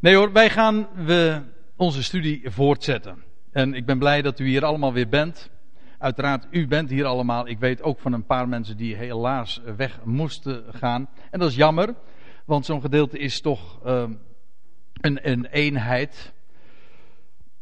Nee hoor, wij gaan we onze studie voortzetten. En ik ben blij dat u hier allemaal weer bent. Uiteraard, u bent hier allemaal. Ik weet ook van een paar mensen die helaas weg moesten gaan. En dat is jammer, want zo'n gedeelte is toch uh, een, een eenheid.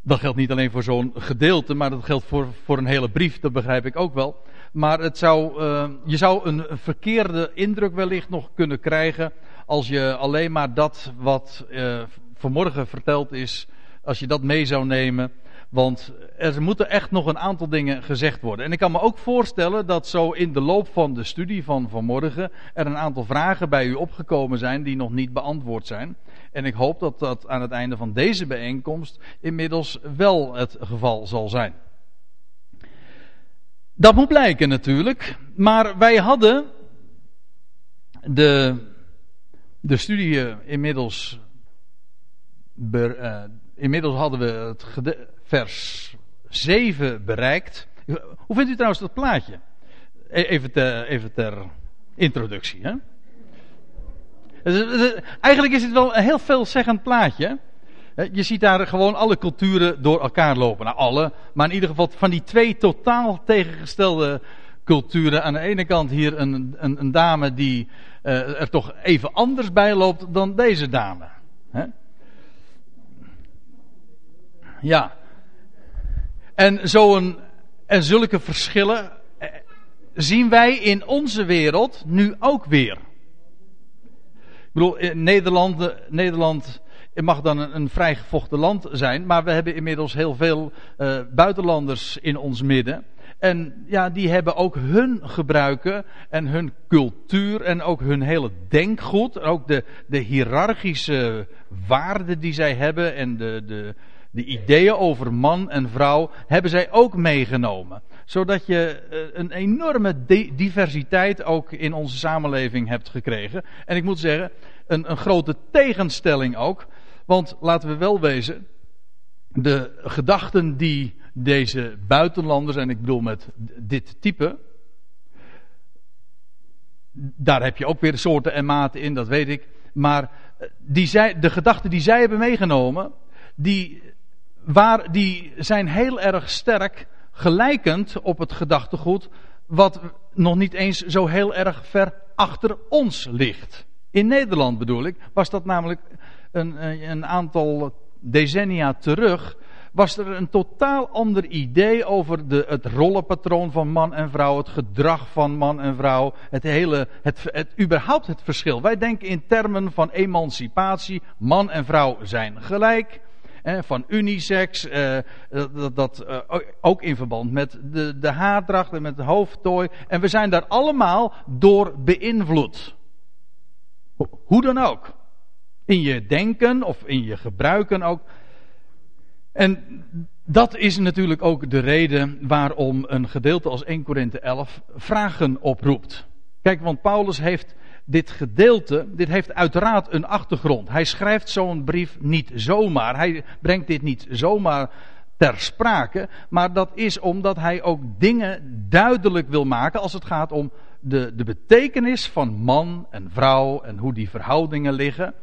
Dat geldt niet alleen voor zo'n gedeelte, maar dat geldt voor, voor een hele brief, dat begrijp ik ook wel. Maar het zou, uh, je zou een, verkeerde indruk wellicht nog kunnen krijgen als je alleen maar dat wat uh, vanmorgen verteld is, als je dat mee zou nemen. Want er moeten echt nog een aantal dingen gezegd worden. En ik kan me ook voorstellen dat zo in de loop van de studie van vanmorgen er een aantal vragen bij u opgekomen zijn die nog niet beantwoord zijn. En ik hoop dat dat aan het einde van deze bijeenkomst inmiddels wel het geval zal zijn. Dat moet blijken natuurlijk. Maar wij hadden de, de studie inmiddels. Uh, inmiddels hadden we het vers 7 bereikt. Hoe vindt u trouwens dat plaatje? E-, even ter, even introductie. Hè? Eigenlijk is het wel een heel veelzeggend plaatje. Je ziet daar gewoon alle culturen door elkaar lopen. Nou, alle, maar in ieder geval van die twee totaal tegengestelde culturen. Aan de ene kant hier een, een, een dame die uh, er toch even anders bij loopt dan deze dame. Hè? Ja. En, zo'n, en zulke verschillen eh, zien wij in onze wereld nu ook weer. Ik bedoel, Nederland, Nederland mag dan een, een vrijgevochten land zijn, maar we hebben inmiddels heel veel uh, buitenlanders in ons midden. En ja, die hebben ook hun gebruiken en hun cultuur en ook hun hele denkgoed. Ook de, de hiërarchische waarden die zij hebben en de, de, de ideeën over man en vrouw hebben zij ook meegenomen. Zodat je eh, een enorme diversiteit ook in onze samenleving hebt gekregen. En ik moet zeggen, een, een grote tegenstelling ook. Want laten we wel wezen, de gedachten die deze buitenlanders, en ik bedoel met dit type, daar heb je ook weer soorten en maten in, dat weet ik. Maar eh, die zij, de gedachten die zij hebben meegenomen, die waar, die zijn heel erg sterk gelijkend op het gedachtegoed wat nog niet eens zo heel erg ver achter ons ligt. In Nederland bedoel ik, was dat namelijk een, een aantal decennia terug, was er een totaal ander idee over de, het rollenpatroon van man en vrouw, het gedrag van man en vrouw, het hele, het, het, überhaupt het verschil. Wij denken in termen van emancipatie, man en vrouw zijn gelijk van unisex, eh, dat, dat eh, ook in verband met de, de haardracht en met de hoofdtooi. En we zijn daar allemaal door beïnvloed. Hoe dan ook. In je denken of in je gebruiken ook. En dat is natuurlijk ook de reden waarom een gedeelte als 1 Korinthe 11 vragen oproept. Kijk, want Paulus heeft dit gedeelte, dit heeft uiteraard een achtergrond. Hij schrijft zo'n brief niet zomaar. Hij brengt dit niet zomaar ter sprake. Maar dat is omdat hij ook dingen duidelijk wil maken als het gaat om de, de betekenis van man en vrouw en hoe die verhoudingen liggen.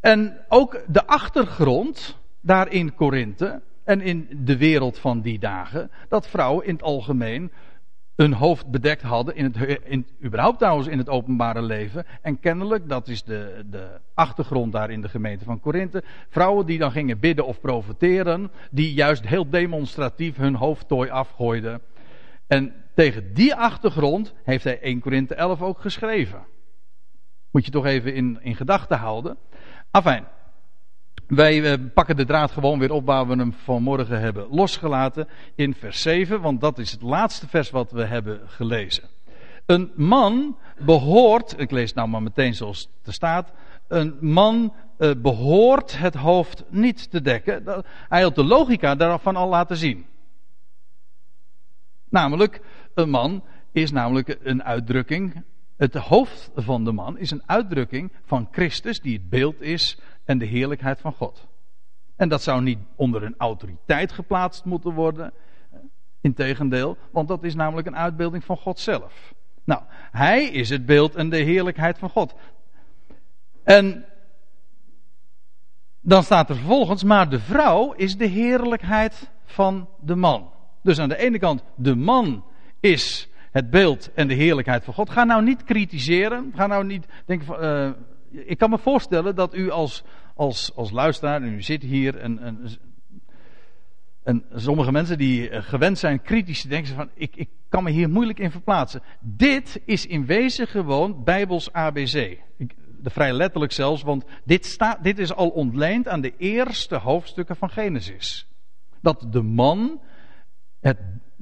En ook de achtergrond daar in Korinthe en in de wereld van die dagen, dat vrouwen in het algemeen hun hoofd bedekt hadden, in het, in, überhaupt trouwens in het openbare leven. En kennelijk, dat is de, de achtergrond daar in de gemeente van Korinthe, vrouwen die dan gingen bidden of profeteren, die juist heel demonstratief hun hoofdtooi afgooiden. En tegen die achtergrond heeft hij 1 Korinthe 11 ook geschreven. Moet je toch even in, in gedachten houden. Afijn, wij eh, pakken de draad gewoon weer op waar we hem vanmorgen hebben losgelaten in vers 7, want dat is het laatste vers wat we hebben gelezen. Een man behoort, ik lees nou maar meteen zoals het er staat, een man uh, behoort het hoofd niet te dekken. Hij had de logica daarvan al laten zien. Namelijk, een man is namelijk een uitdrukking, het hoofd van de man is een uitdrukking van Christus, die het beeld is en de heerlijkheid van God. En dat zou niet onder een autoriteit geplaatst moeten worden. Integendeel, want dat is namelijk een uitbeelding van God zelf. Nou, hij is het beeld en de heerlijkheid van God. En Dan staat er vervolgens, maar de vrouw is de heerlijkheid van de man. Dus aan de ene kant, de man is het beeld en de heerlijkheid van God. Ga nou niet kritiseren. Ga nou niet denken van. Uh, ik kan me voorstellen dat u als, als, als luisteraar, en u zit hier, en, en, en sommige mensen die eh, gewend zijn kritisch te denken, van ik, ik kan me hier moeilijk in verplaatsen. Dit is in wezen gewoon Bijbels ABC. Ik, de vrij letterlijk zelfs, want dit, staat, dit is al ontleend aan de eerste hoofdstukken van Genesis. Dat de man het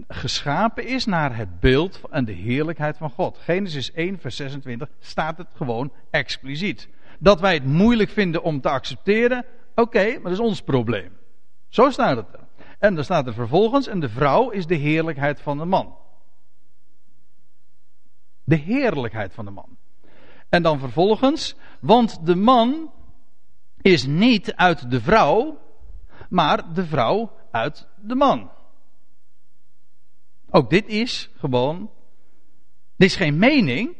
geschapen is naar het beeld en de heerlijkheid van God. Genesis 1, vers 26 staat het gewoon expliciet. Dat wij het moeilijk vinden om te accepteren, oké, maar dat is ons probleem. Zo staat het er. En dan staat er vervolgens, en de vrouw is de heerlijkheid van de man. De heerlijkheid van de man. En dan vervolgens, want de man is niet uit de vrouw, maar de vrouw uit de man. Ook dit is gewoon, dit is geen mening,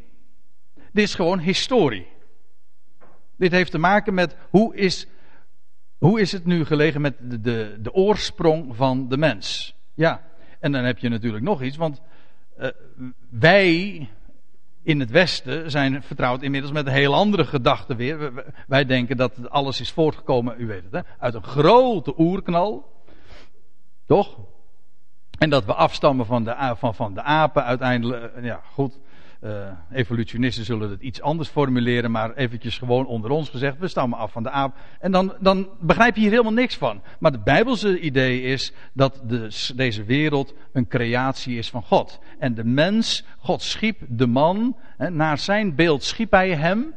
dit is gewoon historie. Dit heeft te maken met hoe is, hoe is het nu gelegen met de, de, de oorsprong van de mens. Ja, en dan heb je natuurlijk nog iets, want uh, wij in het Westen zijn vertrouwd inmiddels met een heel andere gedachte weer. Wij denken dat alles is voortgekomen, u weet het, hè, uit een grote oerknal. Toch? En dat we afstammen van de, van, van de apen uiteindelijk. Eh, ja, goed. Uh, evolutionisten zullen het iets anders formuleren, maar eventjes gewoon onder ons gezegd, we stammen af van de aap. En dan, dan begrijp je hier helemaal niks van. Maar het bijbelse idee is dat de, deze wereld een creatie is van God. En de mens, God schiep de man, hè, naar zijn beeld schiep hij hem.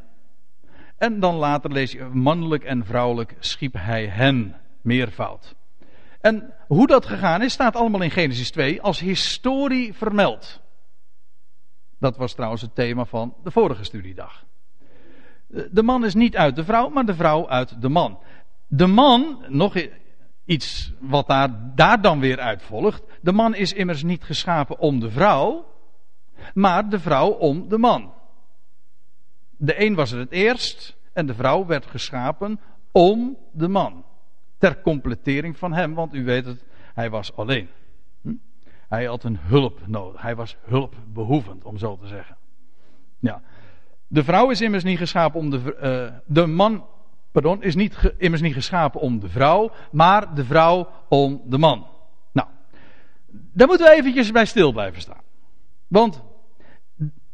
En dan later lees je, mannelijk en vrouwelijk schiep hij hen, meervoud. En hoe dat gegaan is, staat allemaal in Genesis 2 als historie vermeld. Dat was trouwens het thema van de vorige studiedag. De man is niet uit de vrouw, maar de vrouw uit de man. De man, nog iets wat daar, daar dan weer uit volgt. De man is immers niet geschapen om de vrouw, maar de vrouw om de man. De een was er het eerst en de vrouw werd geschapen om de man. Ter completering van hem, want u weet het, hij was alleen. Hm? Hij had een hulp nodig. Hij was hulpbehoevend, om zo te zeggen. Ja. De vrouw is immers niet geschapen om de. Uh, de man, pardon, is niet, immers niet geschapen om de vrouw, maar de vrouw om de man. Nou, daar moeten we eventjes bij stil blijven staan. Want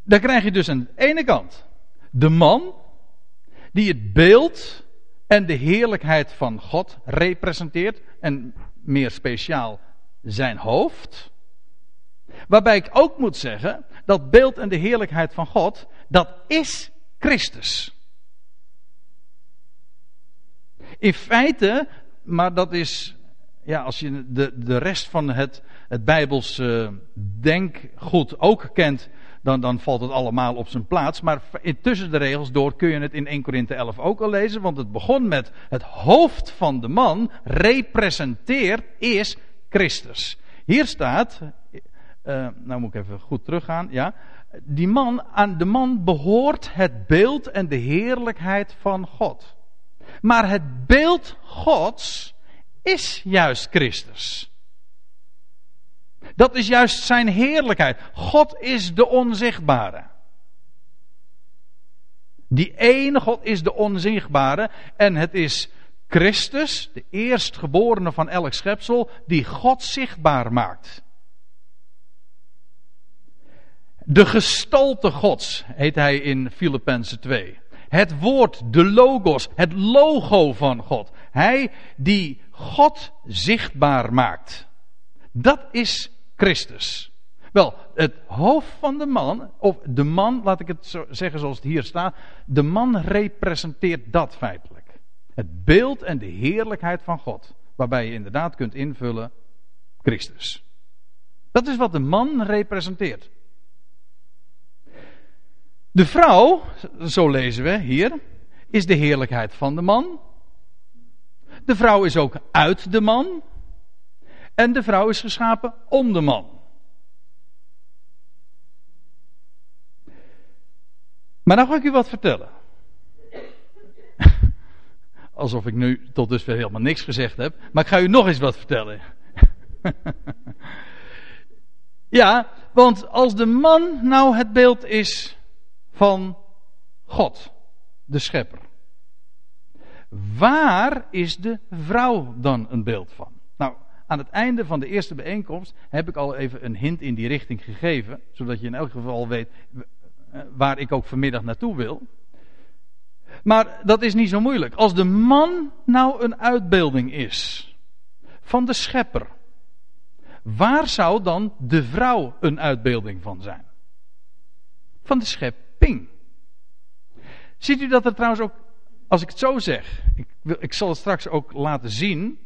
dan krijg je dus aan de ene kant de man die het beeld en de heerlijkheid van God representeert. En meer speciaal zijn hoofd. Waarbij ik ook moet zeggen, dat beeld en de heerlijkheid van God, dat is Christus. In feite, maar dat is, ja, als je de, de rest van het, het Bijbels uh, denkgoed ook kent, dan, dan valt het allemaal op zijn plaats. Maar tussen de regels door kun je het in 1 Korinthe 11 ook al lezen. Want het begon met het hoofd van de man representeert is Christus. Hier staat, uh, nou moet ik even goed teruggaan, ja. Die man, aan de man behoort het beeld en de heerlijkheid van God. Maar het beeld Gods is juist Christus. Dat is juist zijn heerlijkheid. God is de onzichtbare. Die ene God is de onzichtbare. En het is Christus, de eerstgeborene van elk schepsel, die God zichtbaar maakt. De gestalte Gods heet hij in Filippenzen 2. Het woord, de logos, het logo van God. Hij die God zichtbaar maakt. Dat is Christus. Wel, het hoofd van de man, of de man, laat ik het zo zeggen zoals het hier staat, de man representeert dat feitelijk. Het beeld en de heerlijkheid van God, waarbij je inderdaad kunt invullen Christus. Dat is wat de man representeert. De vrouw, zo lezen we hier, is de heerlijkheid van de man. De vrouw is ook uit de man. En de vrouw is geschapen om de man. Maar dan ga ik u wat vertellen. alsof ik nu tot dusver helemaal niks gezegd heb. Maar ik ga u nog eens wat vertellen. ja, want als de man nou het beeld is van God, de schepper. Waar is de vrouw dan een beeld van? Aan het einde van de eerste bijeenkomst heb ik al even een hint in die richting gegeven, zodat je in elk geval weet eh, waar ik ook vanmiddag naartoe wil. Maar dat is niet zo moeilijk. Als de man nou een uitbeelding is van de schepper, waar zou dan de vrouw een uitbeelding van zijn? Van de schepping. Ziet u dat er trouwens ook, als ik het zo zeg, ik, wil, ik zal het straks ook laten zien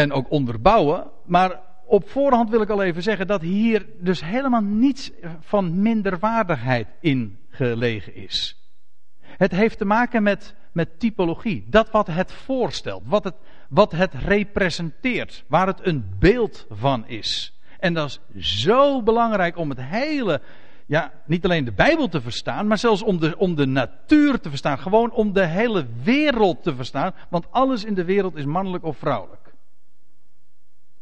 en ook onderbouwen, maar op voorhand wil ik al even zeggen dat hier dus helemaal niets van minderwaardigheid in gelegen is. Het heeft te maken met, met typologie. Dat wat het voorstelt, wat het, wat het representeert, waar het een beeld van is. En dat is zo belangrijk om het hele, ja, niet alleen de Bijbel te verstaan, maar zelfs om de, om de natuur te verstaan. Gewoon om de hele wereld te verstaan, want alles in de wereld is mannelijk of vrouwelijk.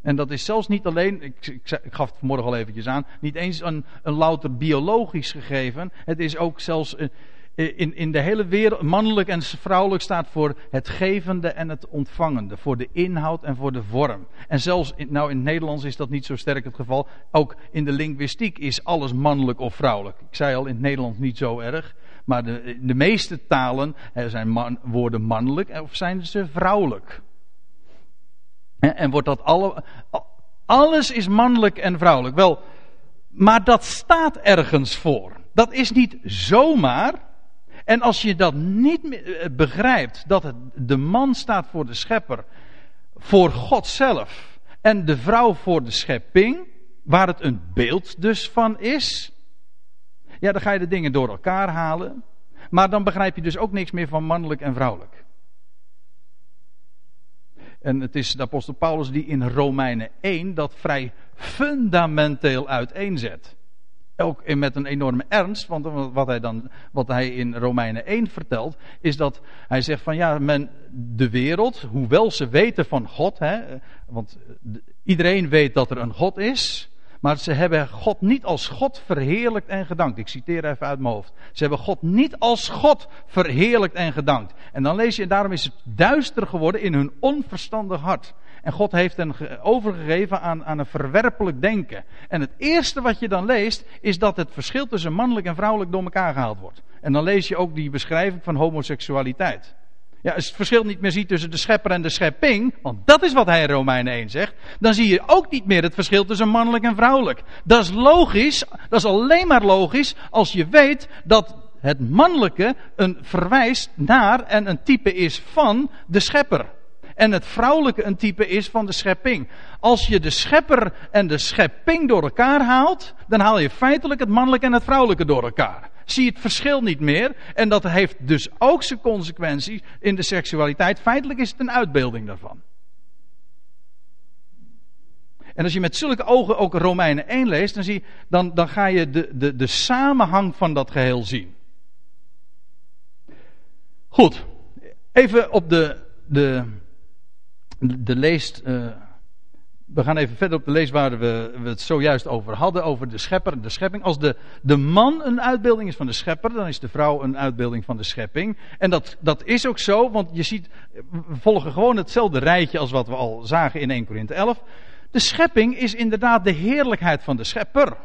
En dat is zelfs niet alleen, ik, ik, gaf het vanmorgen al eventjes aan, niet eens een, een louter biologisch gegeven. Het is ook zelfs eh, in, in de hele wereld, mannelijk en vrouwelijk staat voor het gevende en het ontvangende. Voor de inhoud en voor de vorm. En zelfs, in, nou in het Nederlands is dat niet zo sterk het geval. Ook in de linguïstiek is alles mannelijk of vrouwelijk. Ik zei al in het Nederlands niet zo erg. Maar de, de meeste talen zijn man, woorden mannelijk of zijn ze vrouwelijk. En wordt dat alle, alles is mannelijk en vrouwelijk. Wel, maar dat staat ergens voor. Dat is niet zomaar. En als je dat niet eh, begrijpt, dat de man staat voor de schepper, voor God zelf, en de vrouw voor de schepping, waar het een beeld dus van is, ja, dan ga je de dingen door elkaar halen. Maar dan begrijp je dus ook niks meer van mannelijk en vrouwelijk. En het is de apostel Paulus die in Romeinen 1 dat vrij fundamenteel uiteenzet. Ook met een enorme ernst, want wat hij, dan, wat hij in Romeinen 1 vertelt, is dat hij zegt van ja, men, de wereld, hoewel ze weten van God, hè, want iedereen weet dat er een God is, maar ze hebben God niet als God verheerlijkt en gedankt. Ik citeer even uit mijn hoofd. Ze hebben God niet als God verheerlijkt en gedankt. En dan lees je, daarom is het duister geworden in hun onverstandig hart. En God heeft hen overgegeven aan, aan een verwerpelijk denken. En het eerste wat je dan leest, is dat het verschil tussen mannelijk en vrouwelijk door elkaar gehaald wordt. En dan lees je ook die beschrijving van homoseksualiteit. Ja, als je het verschil niet meer ziet tussen de schepper en de schepping, want dat is wat hij in Romeinen 1 zegt, dan zie je ook niet meer het verschil tussen mannelijk en vrouwelijk. Dat is logisch, dat is alleen maar logisch als je weet dat het mannelijke een verwijst naar en een type is van de schepper. En het vrouwelijke een type is van de schepping. Als je de schepper en de schepping door elkaar haalt, dan haal je feitelijk het mannelijke en het vrouwelijke door elkaar zie je het verschil niet meer. En dat heeft dus ook zijn consequenties in de seksualiteit. Feitelijk is het een uitbeelding daarvan. En als je met zulke ogen ook Romeinen 1 leest, dan, zie, dan, dan ga je de, de, de samenhang van dat geheel zien. Goed, even op de, de, de leest. Uh, we gaan even verder op de lees waar we, we, het zojuist over hadden, over de schepper en de schepping. Als de, de man een uitbeelding is van de schepper, dan is de vrouw een uitbeelding van de schepping. En dat, dat is ook zo, want je ziet, we volgen gewoon hetzelfde rijtje als wat we al zagen in 1 Korinthe 11. De schepping is inderdaad de heerlijkheid van de schepper.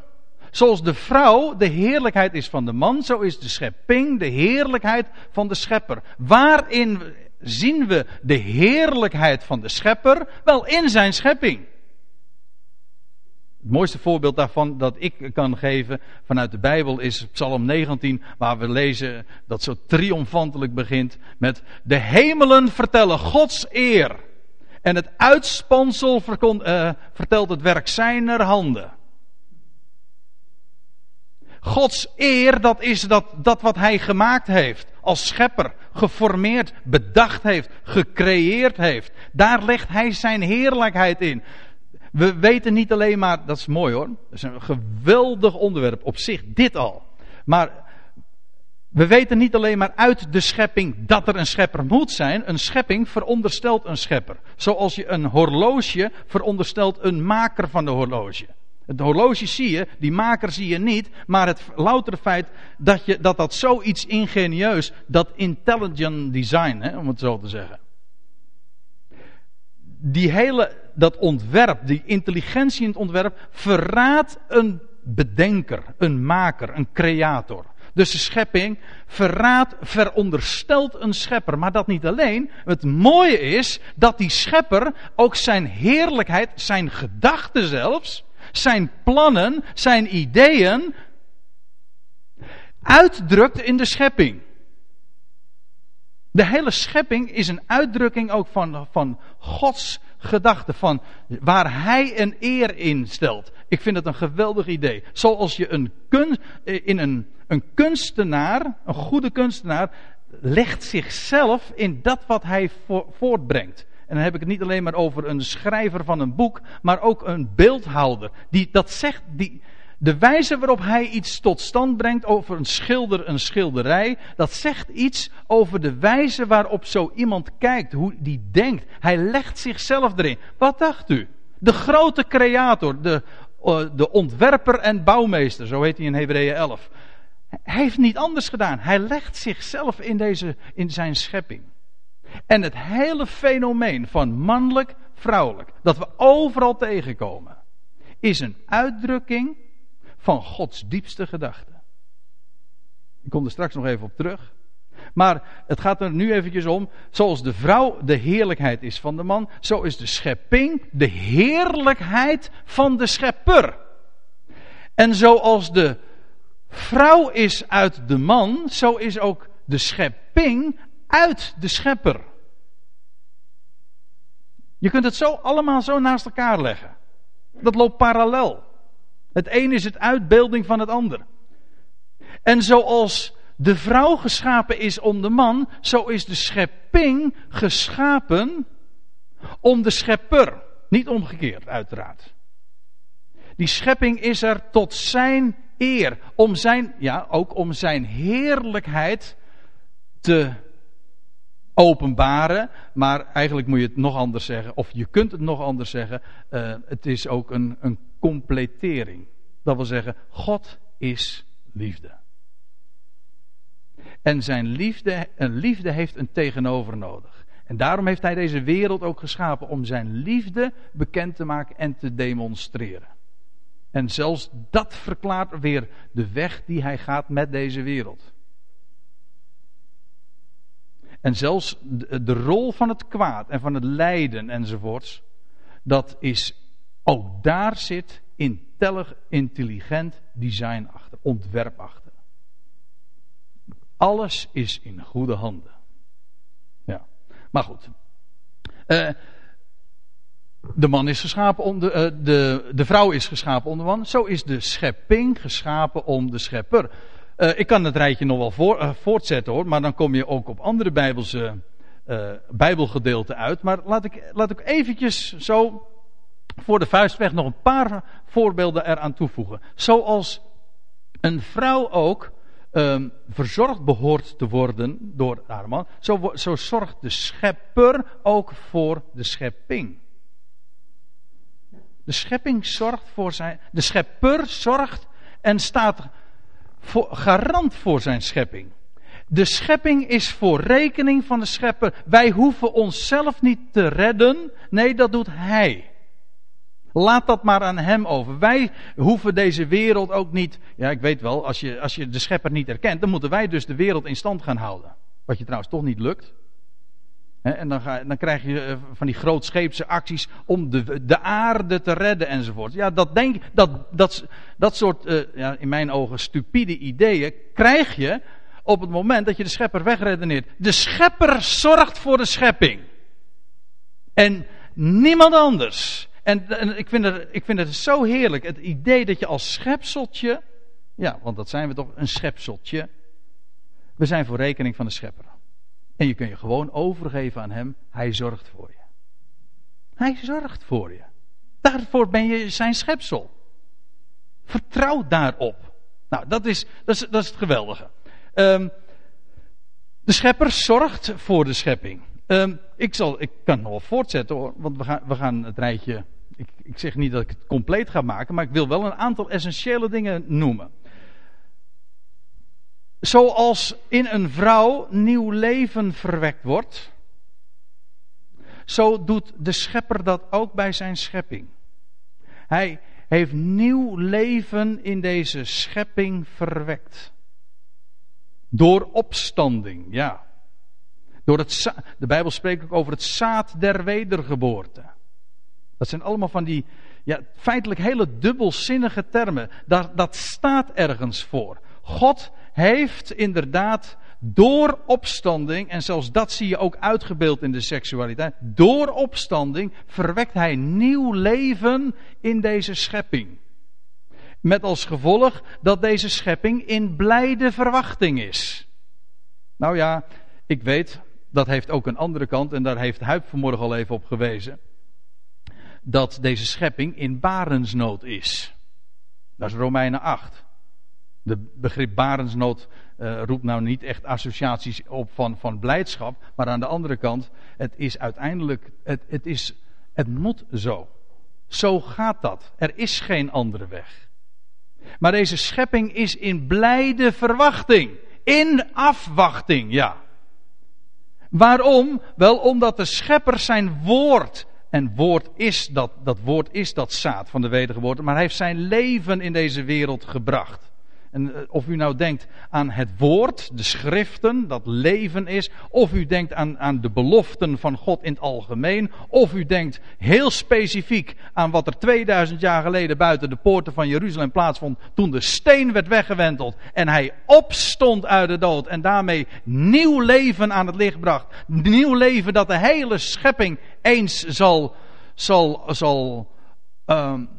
Zoals de vrouw de heerlijkheid is van de man, zo is de schepping de heerlijkheid van de schepper. Waarin zien we de heerlijkheid van de schepper? Wel in zijn schepping. Het mooiste voorbeeld daarvan dat ik kan geven vanuit de Bijbel is Psalm 19, waar we lezen dat zo triomfantelijk begint met de hemelen vertellen Gods eer. En het uitspansel uh, vertelt het werk zijner handen. Gods eer, dat is dat, dat wat hij gemaakt heeft. Als schepper, geformeerd, bedacht heeft, gecreëerd heeft. Daar legt hij zijn heerlijkheid in. We weten niet alleen maar, dat is mooi hoor, dat is een geweldig onderwerp op zich, dit al. Maar We weten niet alleen maar uit de schepping dat er een schepper moet zijn. Een schepping veronderstelt een schepper. Zoals je een horloge veronderstelt een maker van de horloge. Het horloge zie je, die maker zie je niet, maar het loutere feit dat, je, dat dat zoiets ingenieus, dat intelligent design, hè, om het zo te zeggen. Die hele, dat ontwerp, die intelligentie in het ontwerp, verraadt een bedenker, een maker, een creator. Dus de schepping verraadt, veronderstelt een schepper. Maar dat niet alleen. Het mooie is dat die schepper ook zijn heerlijkheid, zijn gedachten zelfs, zijn plannen, zijn ideeën uitdrukt in de schepping. De hele schepping is een uitdrukking ook van, van Gods gedachten, van waar Hij een eer in stelt. Ik vind het een geweldig idee. Zoals je een kun, in een, een kunstenaar, een goede kunstenaar, legt zichzelf in dat wat hij voortbrengt. En dan heb ik het niet alleen maar over een schrijver van een boek, maar ook een beeldhouder. Die dat zegt, die, de wijze waarop hij iets tot stand brengt over een schilder, een schilderij, dat zegt iets over de wijze waarop zo iemand kijkt, hoe die denkt. Hij legt zichzelf erin. Wat dacht u? De grote creator, de, eh, de ontwerper en bouwmeester, zo heet hij in Hebreeën 11. Hij heeft niet anders gedaan. Hij legt zichzelf in, deze, in zijn schepping. En het hele fenomeen van mannelijk, vrouwelijk, dat we overal tegenkomen, is een uitdrukking van Gods diepste gedachte. Ik kom er straks nog even op terug. Maar het gaat er nu eventjes om, zoals de vrouw de heerlijkheid is van de man, zo is de schepping de heerlijkheid van de schepper. En zoals de vrouw is uit de man, zo is ook de schepping uit de schepper. Je kunt het zo allemaal zo naast elkaar leggen. Dat loopt parallel. Het een is het uitbeelding van het ander. En zoals de vrouw geschapen is om de man, zo is de schepping geschapen om de schepper. Niet omgekeerd, uiteraard. Die schepping is er tot zijn eer, om zijn, ja, ook om zijn heerlijkheid te openbaren. Maar eigenlijk moet je het nog anders zeggen, of je kunt het nog anders zeggen. Uh, het is ook een, een completering. Dat wil zeggen, God is liefde. En zijn liefde, een liefde heeft een tegenover nodig. En daarom heeft hij deze wereld ook geschapen om zijn liefde bekend te maken en te demonstreren. En zelfs dat verklaart weer de weg die hij gaat met deze wereld. En zelfs de, rol van het kwaad en van het lijden enzovoorts, dat is, ook daar zit intelligent design achter, ontwerp achter. Alles is in goede handen. Ja, maar goed. Uh, de man is geschapen om de, uh, de, de vrouw is geschapen om de man. Zo is de schepping geschapen om de schepper. Uh, ik kan het rijtje nog wel voor, voortzetten hoor, maar dan kom je ook op andere bijbelse, bijbelgedeelten uit. Maar laat ik, laat ik eventjes zo voor de vuistweg nog een paar voorbeelden eraan toevoegen. Zoals een vrouw ook um, verzorgd behoort te worden door haar man, zo, zo zorgt de schepper ook voor de schepping. De schepping zorgt voor zijn. De schepper zorgt en staat garant voor zijn schepping. De schepping is voor rekening van de schepper. Wij hoeven onszelf niet te redden. Nee, dat doet hij. Laat dat maar aan hem over. Wij hoeven deze wereld ook niet. Ja, ik weet wel, als je, als je de schepper niet erkent, dan moeten wij dus de wereld in stand gaan houden. Wat je trouwens toch niet lukt. en dan, ga, dan, krijg je eh, van die grootscheepse acties om de, de aarde te redden enzovoort. Ja, dat, denk, dat, dat, dat soort, uh, ja, in mijn ogen, stupide ideeën krijg je op het moment dat je de schepper wegredeneert. De schepper zorgt voor de schepping. En niemand anders. En, en, ik, vind het, ik vind het zo heerlijk. Het idee dat je als schepseltje. Ja, want dat zijn we toch, een schepseltje. We zijn voor rekening van de schepper. En je kunt je gewoon overgeven aan hem. Hij zorgt voor je. Hij zorgt voor je. Daarvoor ben je zijn schepsel. Vertrouw daarop. Nou, dat is, dat is, dat is het geweldige. Um, De schepper zorgt voor de schepping. Um, ik, zal, ik kan nog wel voortzetten hoor, want we gaan, we gaan het rijtje. Ik, ik zeg niet dat ik het compleet ga maken, maar ik wil wel een aantal essentiële dingen noemen. Zoals in een vrouw nieuw leven verwekt wordt, zo doet de schepper dat ook bij zijn schepping. Hij heeft nieuw leven in deze schepping verwekt. Door opstanding, ja. Door het, de Bijbel spreekt ook over het zaad der wedergeboorte. Dat zijn allemaal van die ja, feitelijk hele dubbelzinnige termen. Dat, dat staat ergens voor. God heeft inderdaad door opstanding, en zelfs dat zie je ook uitgebeeld in de seksualiteit, door opstanding verwekt hij nieuw leven in deze schepping. Met als gevolg dat deze schepping in blijde verwachting is. Nou ja, ik weet, dat heeft ook een andere kant, en daar heeft Huip vanmorgen al even op gewezen. Dat deze schepping in barensnood is. Dat is Romeinen 8. De begrip barensnood uh, roept nou niet echt associaties op van, van blijdschap. Maar aan de andere kant, het is uiteindelijk, het, het, is, het moet zo. Zo gaat dat. Er is geen andere weg. Maar deze schepping is in blijde verwachting. In afwachting, ja. Waarom? Wel omdat de schepper zijn woord. En woord is dat, dat woord is dat zaad van de wedergeboorte. Maar hij heeft zijn leven in deze wereld gebracht. En eh, of u nou denkt aan het woord, de schriften, dat leven is. Of u denkt aan, aan de beloften van God in het algemeen. Of u denkt heel specifiek aan wat er 2000 jaar geleden buiten de poorten van Jeruzalem plaatsvond. Toen de steen werd weggewenteld en hij opstond uit de dood. En daarmee nieuw leven aan het licht bracht. Nieuw leven dat de hele schepping eens zal, zal, zal um,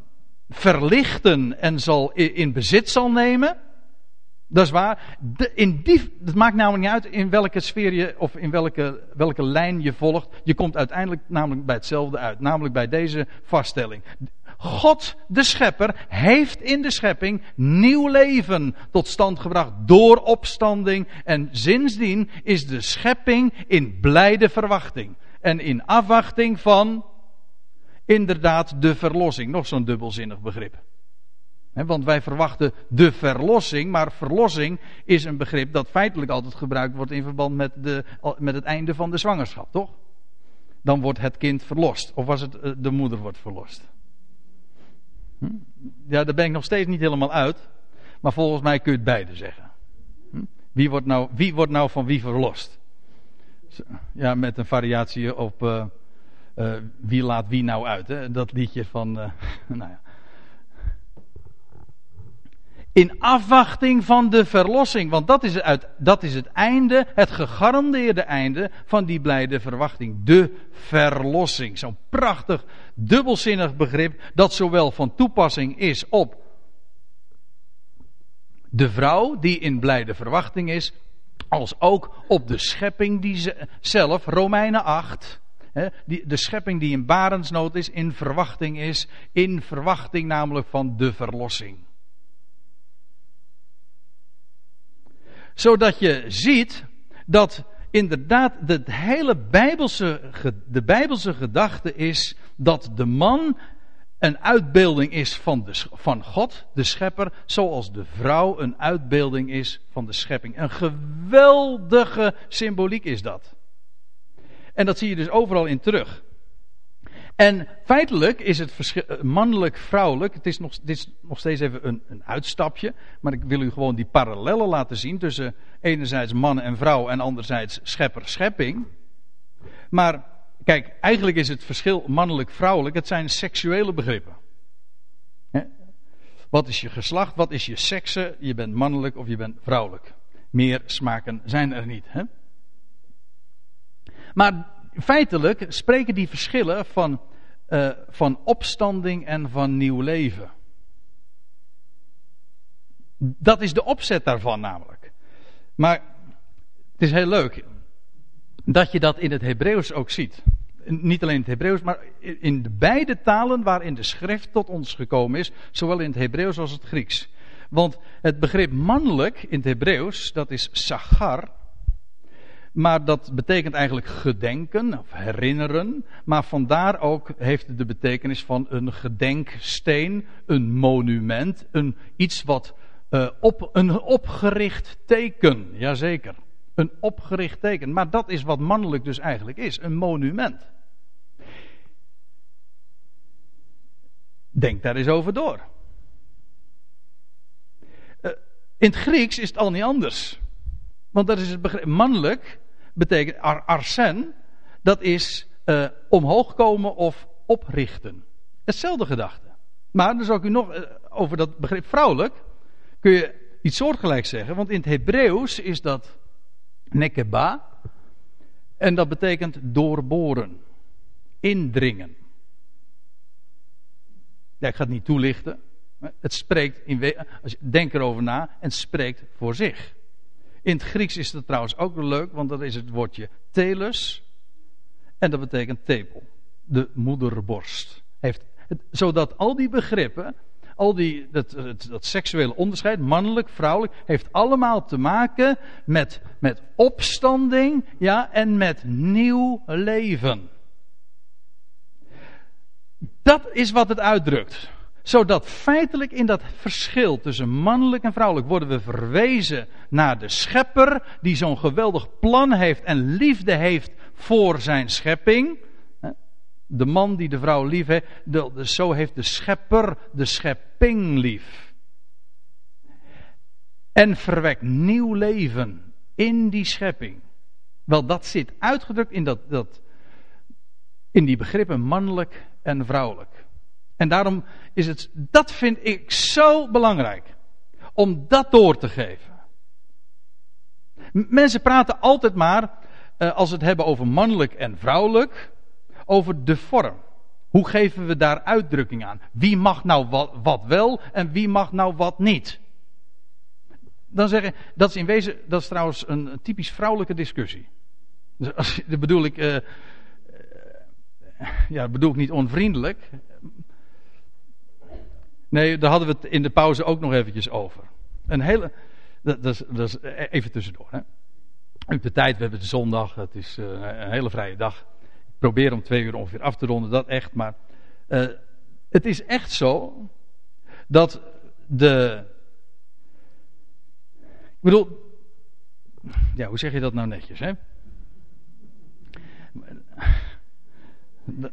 verlichten en zal in bezit zal nemen. Dat is waar. in die, het maakt namelijk niet uit in welke sfeer je, of in welke, welke lijn je volgt. Je komt uiteindelijk namelijk bij hetzelfde uit. Namelijk bij deze vaststelling. God, de schepper, heeft in de schepping nieuw leven tot stand gebracht door opstanding. En sindsdien is de schepping in blijde verwachting. En in afwachting van inderdaad de verlossing. Nog zo'n dubbelzinnig begrip. Want wij verwachten de verlossing, maar verlossing is een begrip dat feitelijk altijd gebruikt wordt in verband met, de, met het einde van de zwangerschap, toch? Dan wordt het kind verlost. Of was het eh, de moeder wordt verlost? Hm? Ja, daar ben ik nog steeds niet helemaal uit. Maar volgens mij kun je het beide zeggen. Hm? Wie, wordt nou, wie wordt nou van wie verlost? Ja, met een variatie op. Uh, uh, wie laat wie nou uit? Hè? Dat liedje van. Nou ja. In afwachting van de verlossing. Want dat is, het, dat is het einde, het gegarandeerde einde van die blijde verwachting. De verlossing. Zo'n prachtig, dubbelzinnig begrip. Dat zowel van toepassing is op de vrouw die in blijde verwachting is. Als ook op de schepping die ze, zelf, Romeinen 8 de schepping die in barensnood is, in verwachting is, in verwachting namelijk van de verlossing. Zodat je ziet dat inderdaad de hele Bijbelse, de Bijbelse gedachte is dat de man een uitbeelding is van, de, van God, de schepper, zoals de vrouw een uitbeelding is van de schepping. Een geweldige symboliek is dat. En dat zie je dus overal in terug. En feitelijk is het verschil, eh, mannelijk-vrouwelijk. Het is nog, dit is nog steeds even een, een, uitstapje. Maar ik wil u gewoon die parallellen laten zien. Tussen enerzijds man en vrouw en anderzijds schepper-schepping. Maar kijk, eigenlijk is het verschil mannelijk-vrouwelijk. Het zijn seksuele begrippen. Wat is je geslacht? Wat is je sekse? Je bent mannelijk of je bent vrouwelijk. Meer smaken zijn er niet. Hè? Maar feitelijk spreken die verschillen van, uh, van opstanding en van nieuw leven. Dat is de opzet daarvan namelijk. Maar het is heel leuk dat je dat in het Hebreeuws ook ziet. Niet alleen in het Hebreeuws, maar in de beide talen waarin de schrift tot ons gekomen is, zowel in het Hebreeuws als het Grieks. Want het begrip mannelijk in het Hebreeuws, dat is sagar, Maar dat betekent eigenlijk gedenken of herinneren. Maar vandaar ook heeft het de betekenis van een gedenksteen, een monument, een, iets wat uh, op, een opgericht teken. Jazeker. Een opgericht teken. Maar dat is wat mannelijk dus eigenlijk is: een monument. Denk daar eens over door. Uh, in het Grieks is het al niet anders. Want dat is het begrip. Mannelijk betekent ar arsen, dat is uh, omhoog komen of oprichten. Hetzelfde gedachte. Maar dan zou ik u nog uh, over dat begrip vrouwelijk, kun je iets soortgelijks zeggen. Want in het Hebreeuws is dat nekeba. En dat betekent doorboren. Indringen. Ik ga het niet toelichten. Het spreekt, in, als je, denk erover na, en spreekt voor zich. In het Grieks is dat trouwens ook leuk, want dat is het woordje telus. En dat betekent tepel. De moederborst. Heeft, zodat al die begrippen, al die, dat, dat, dat, seksuele onderscheid, mannelijk, vrouwelijk, heeft allemaal te maken met, met opstanding ja, en met nieuw leven. Dat is wat het uitdrukt zodat feitelijk in dat verschil tussen mannelijk en vrouwelijk worden we verwezen naar de schepper die zo'n geweldig plan heeft en liefde heeft voor zijn schepping. De man die de vrouw lief heeft, zo heeft de schepper de schepping lief. En verwekt nieuw leven in die schepping. Wel, dat zit uitgedrukt in, dat, dat, in die begrippen mannelijk en vrouwelijk. En daarom is het, dat vind ik zo belangrijk. Om dat door te geven. Mensen praten altijd maar, eh, als we het hebben over mannelijk en vrouwelijk, over de vorm. Hoe geven we daar uitdrukking aan? Wie mag nou wat, wel en wie mag nou wat niet? Dan zeggen, dat is in wezen, dat is trouwens een typisch vrouwelijke discussie. Dus als, dat bedoel ik, uh, ja, bedoel ik niet onvriendelijk. Nee, daar hadden we het in de pauze ook nog eventjes over. Een hele, dat, is, dat is even tussendoor. Hè. De tijd, we hebben zondag, het is uh, een hele vrije dag. Ik probeer om twee uur ongeveer af te ronden, dat echt. Maar uh, het is echt zo dat de. Ik bedoel, ja, hoe zeg je dat nou netjes, hè?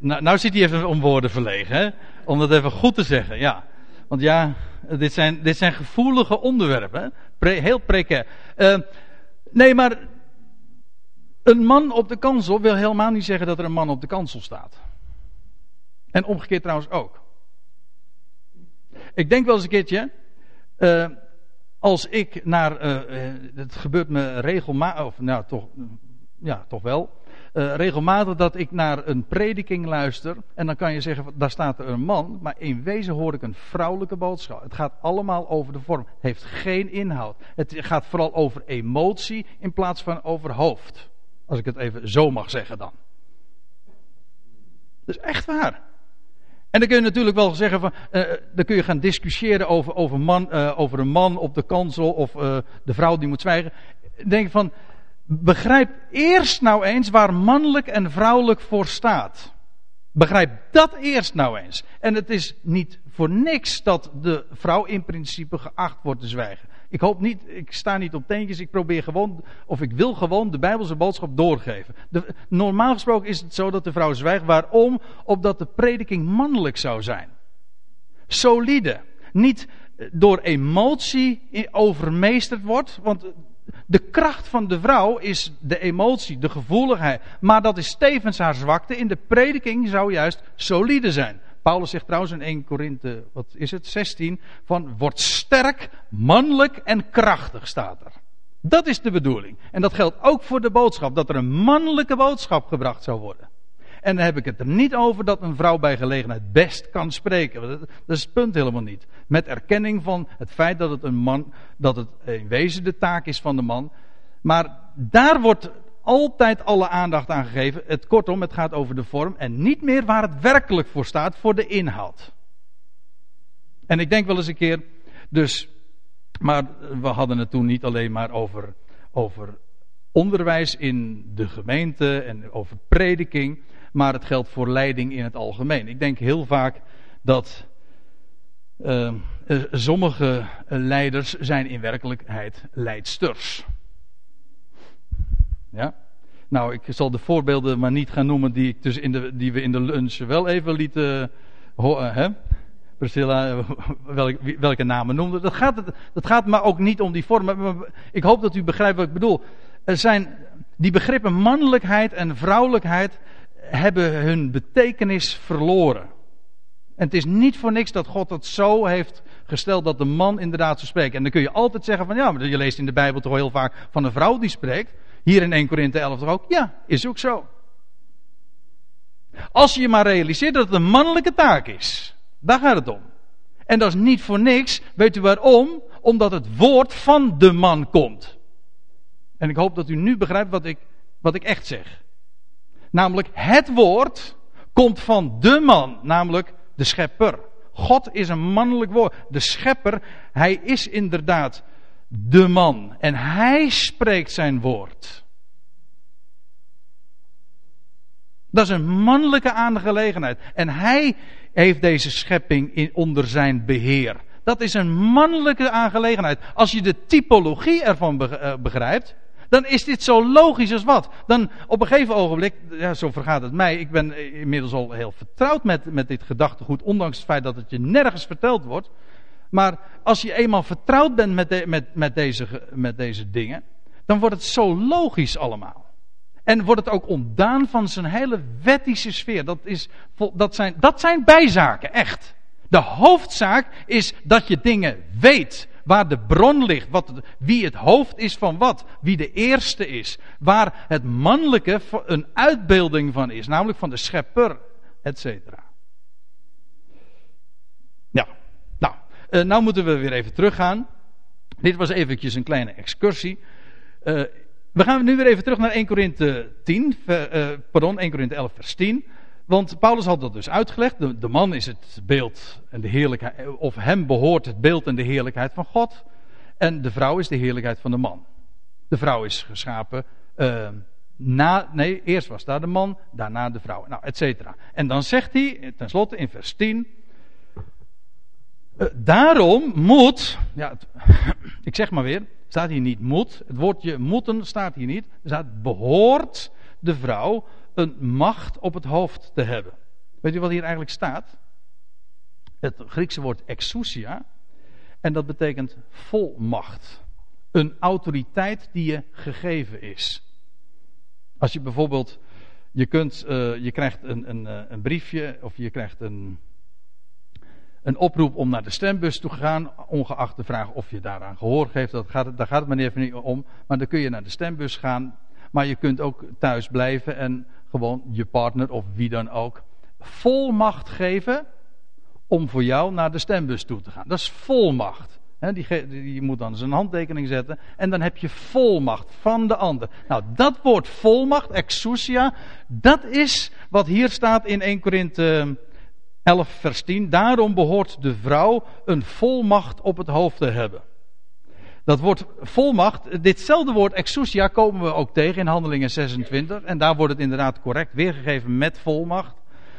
Nou, nou zit hij even om woorden verlegen, hè? Om dat even goed te zeggen, ja. Want ja, dit zijn, dit zijn gevoelige onderwerpen. heel precair. Uh, nee, maar een man op de kansel wil helemaal niet zeggen dat er een man op de kansel staat. En omgekeerd trouwens ook. Ik denk wel eens een keertje. Uh, als ik naar. Uh, het gebeurt me regelmatig. Of nou, toch. Ja, toch wel uh, regelmatig dat ik naar een prediking luister. En dan kan je zeggen, daar staat er een man. Maar in wezen hoor ik een vrouwelijke boodschap. Het gaat allemaal over de vorm. Het heeft geen inhoud. Het gaat vooral over emotie in plaats van over hoofd. Als ik het even zo mag zeggen dan. Dat is echt waar. En dan kun je natuurlijk wel zeggen van, uh, dan kun je gaan discussiëren over, over, man, uh, over een man op de kansel of de vrouw die moet zwijgen. Denk van, begrijp eerst nou eens waar mannelijk en vrouwelijk voor staat. Begrijp dat eerst nou eens. En het is niet voor niks dat de vrouw in principe geacht wordt te zwijgen. Ik hoop niet, ik sta niet op teentjes, ik probeer gewoon, of ik wil gewoon de Bijbelse boodschap doorgeven. De, normaal gesproken is het zo dat de vrouw zwijgt. Waarom? Opdat de prediking mannelijk zou zijn. Solide. Niet door emotie overmeesterd wordt, want de kracht van de vrouw is de emotie, de gevoeligheid. Maar dat is tevens haar zwakte. In de prediking zou juist solide zijn. Paulus zegt trouwens in 1 Korinthe, wat is het, 16, van word sterk, mannelijk en krachtig staat er. Dat is de bedoeling. En dat geldt ook voor de boodschap, dat er een mannelijke boodschap gebracht zou worden. En dan heb ik het er niet over dat een vrouw bij gelegenheid best kan spreken. Dat is het punt helemaal niet. Met erkenning van het feit dat het een man, dat het in wezen de taak is van de man. Maar daar wordt altijd alle aandacht aan gegeven. Het, kortom, het gaat over de vorm en niet meer waar het werkelijk voor staat, voor de inhoud. En ik denk wel eens een keer, dus, maar we hadden het toen niet alleen maar over, over onderwijs in de gemeente en over prediking, maar het geldt voor leiding in het algemeen. Ik denk heel vaak dat uh, sommige leiders zijn in werkelijkheid leidsters. Ja? Nou, ik zal de voorbeelden maar niet gaan noemen die, ik dus in de, die we in de lunch wel even lieten horen. Hè? Priscilla, welke, welke namen noemde. Dat gaat, dat gaat maar ook niet om die vorm. Ik hoop dat u begrijpt wat ik bedoel. Er zijn die begrippen mannelijkheid en vrouwelijkheid hebben hun betekenis verloren. En het is niet voor niks dat God het zo heeft gesteld dat de man inderdaad zo spreekt. En dan kun je altijd zeggen van ja, maar je leest in de Bijbel toch heel vaak van een vrouw die spreekt. Hier in 1 Korinthe 11 toch ook? Ja, is ook zo. Als je je maar realiseert dat het een mannelijke taak is. Daar gaat het om. En dat is niet voor niks. Weet u waarom? Omdat het woord van de man komt. En ik hoop dat u nu begrijpt wat ik, wat ik echt zeg. Namelijk, het woord komt van de man, namelijk de schepper. God is een mannelijk woord. De schepper, hij is inderdaad de man. En hij spreekt zijn woord. Dat is een mannelijke aangelegenheid. En hij heeft deze schepping in, onder zijn beheer. Dat is een mannelijke aangelegenheid. Als je de typologie ervan eh, begrijpt, dan is dit zo logisch als wat. Dan op een gegeven ogenblik, ja, zo vergaat het mij, ik ben inmiddels al heel vertrouwd met, met dit gedachtegoed, ondanks het feit dat het je nergens verteld wordt. Maar als je eenmaal vertrouwd bent met, met, met, deze, met deze dingen, dan wordt het zo logisch allemaal. En wordt het ook ontdaan van zijn hele wettische sfeer. Dat, is, dat, zijn, dat zijn bijzaken, echt. De hoofdzaak is dat je dingen weet. Waar de bron ligt. Wat, wie het hoofd is van wat. Wie de eerste is. Waar het mannelijke een uitbeelding van is. Namelijk van de schepper, et cetera. Ja, nou. Uh, nou moeten we weer even teruggaan. Dit was eventjes een kleine excursie. Uh, we gaan nu weer even terug naar 1 Korinthe 10, uh, pardon, 1 Korinthe 11 vers 10. Want Paulus had dat dus uitgelegd. De, man is het beeld en de heerlijkheid, of hem behoort het beeld en de heerlijkheid van God. En de vrouw is de heerlijkheid van de man. De vrouw is geschapen uh, na, nee, eerst was daar de man, daarna de vrouw. Nou, et cetera. En dan zegt hij, tenslotte in vers 10. Uh, daarom moet, ja, ik zeg maar weer, staat hier niet moet. Het woordje moeten staat hier niet. Er staat behoort de vrouw een macht op het hoofd te hebben. Weet u wat hier eigenlijk staat? Het Griekse woord exousia. En dat betekent volmacht. Een autoriteit die je gegeven is. Als je bijvoorbeeld, je, kunt, uh, je krijgt een, een, eh, een briefje of je krijgt een, een oproep om naar de stembus te gaan, ongeacht de vraag of je daaraan gehoor geeft. Dat gaat, daar gaat het maar even niet om. Maar dan kun je naar de stembus gaan. Maar je kunt ook thuis blijven en gewoon je partner of wie dan ook volmacht geven om voor jou naar de stembus toe te gaan. Dat is volmacht. Die, die, moet dan zijn handtekening zetten. En dan heb je volmacht van de ander. Nou, dat woord volmacht, exousia, dat is wat hier staat in 1 Korinthe 11, vers 10. Daarom behoort de vrouw een volmacht op het hoofd te hebben. Dat woord volmacht, ditzelfde woord exousia komen we ook tegen in Handelingen 26. En daar wordt het inderdaad correct weergegeven met volmacht.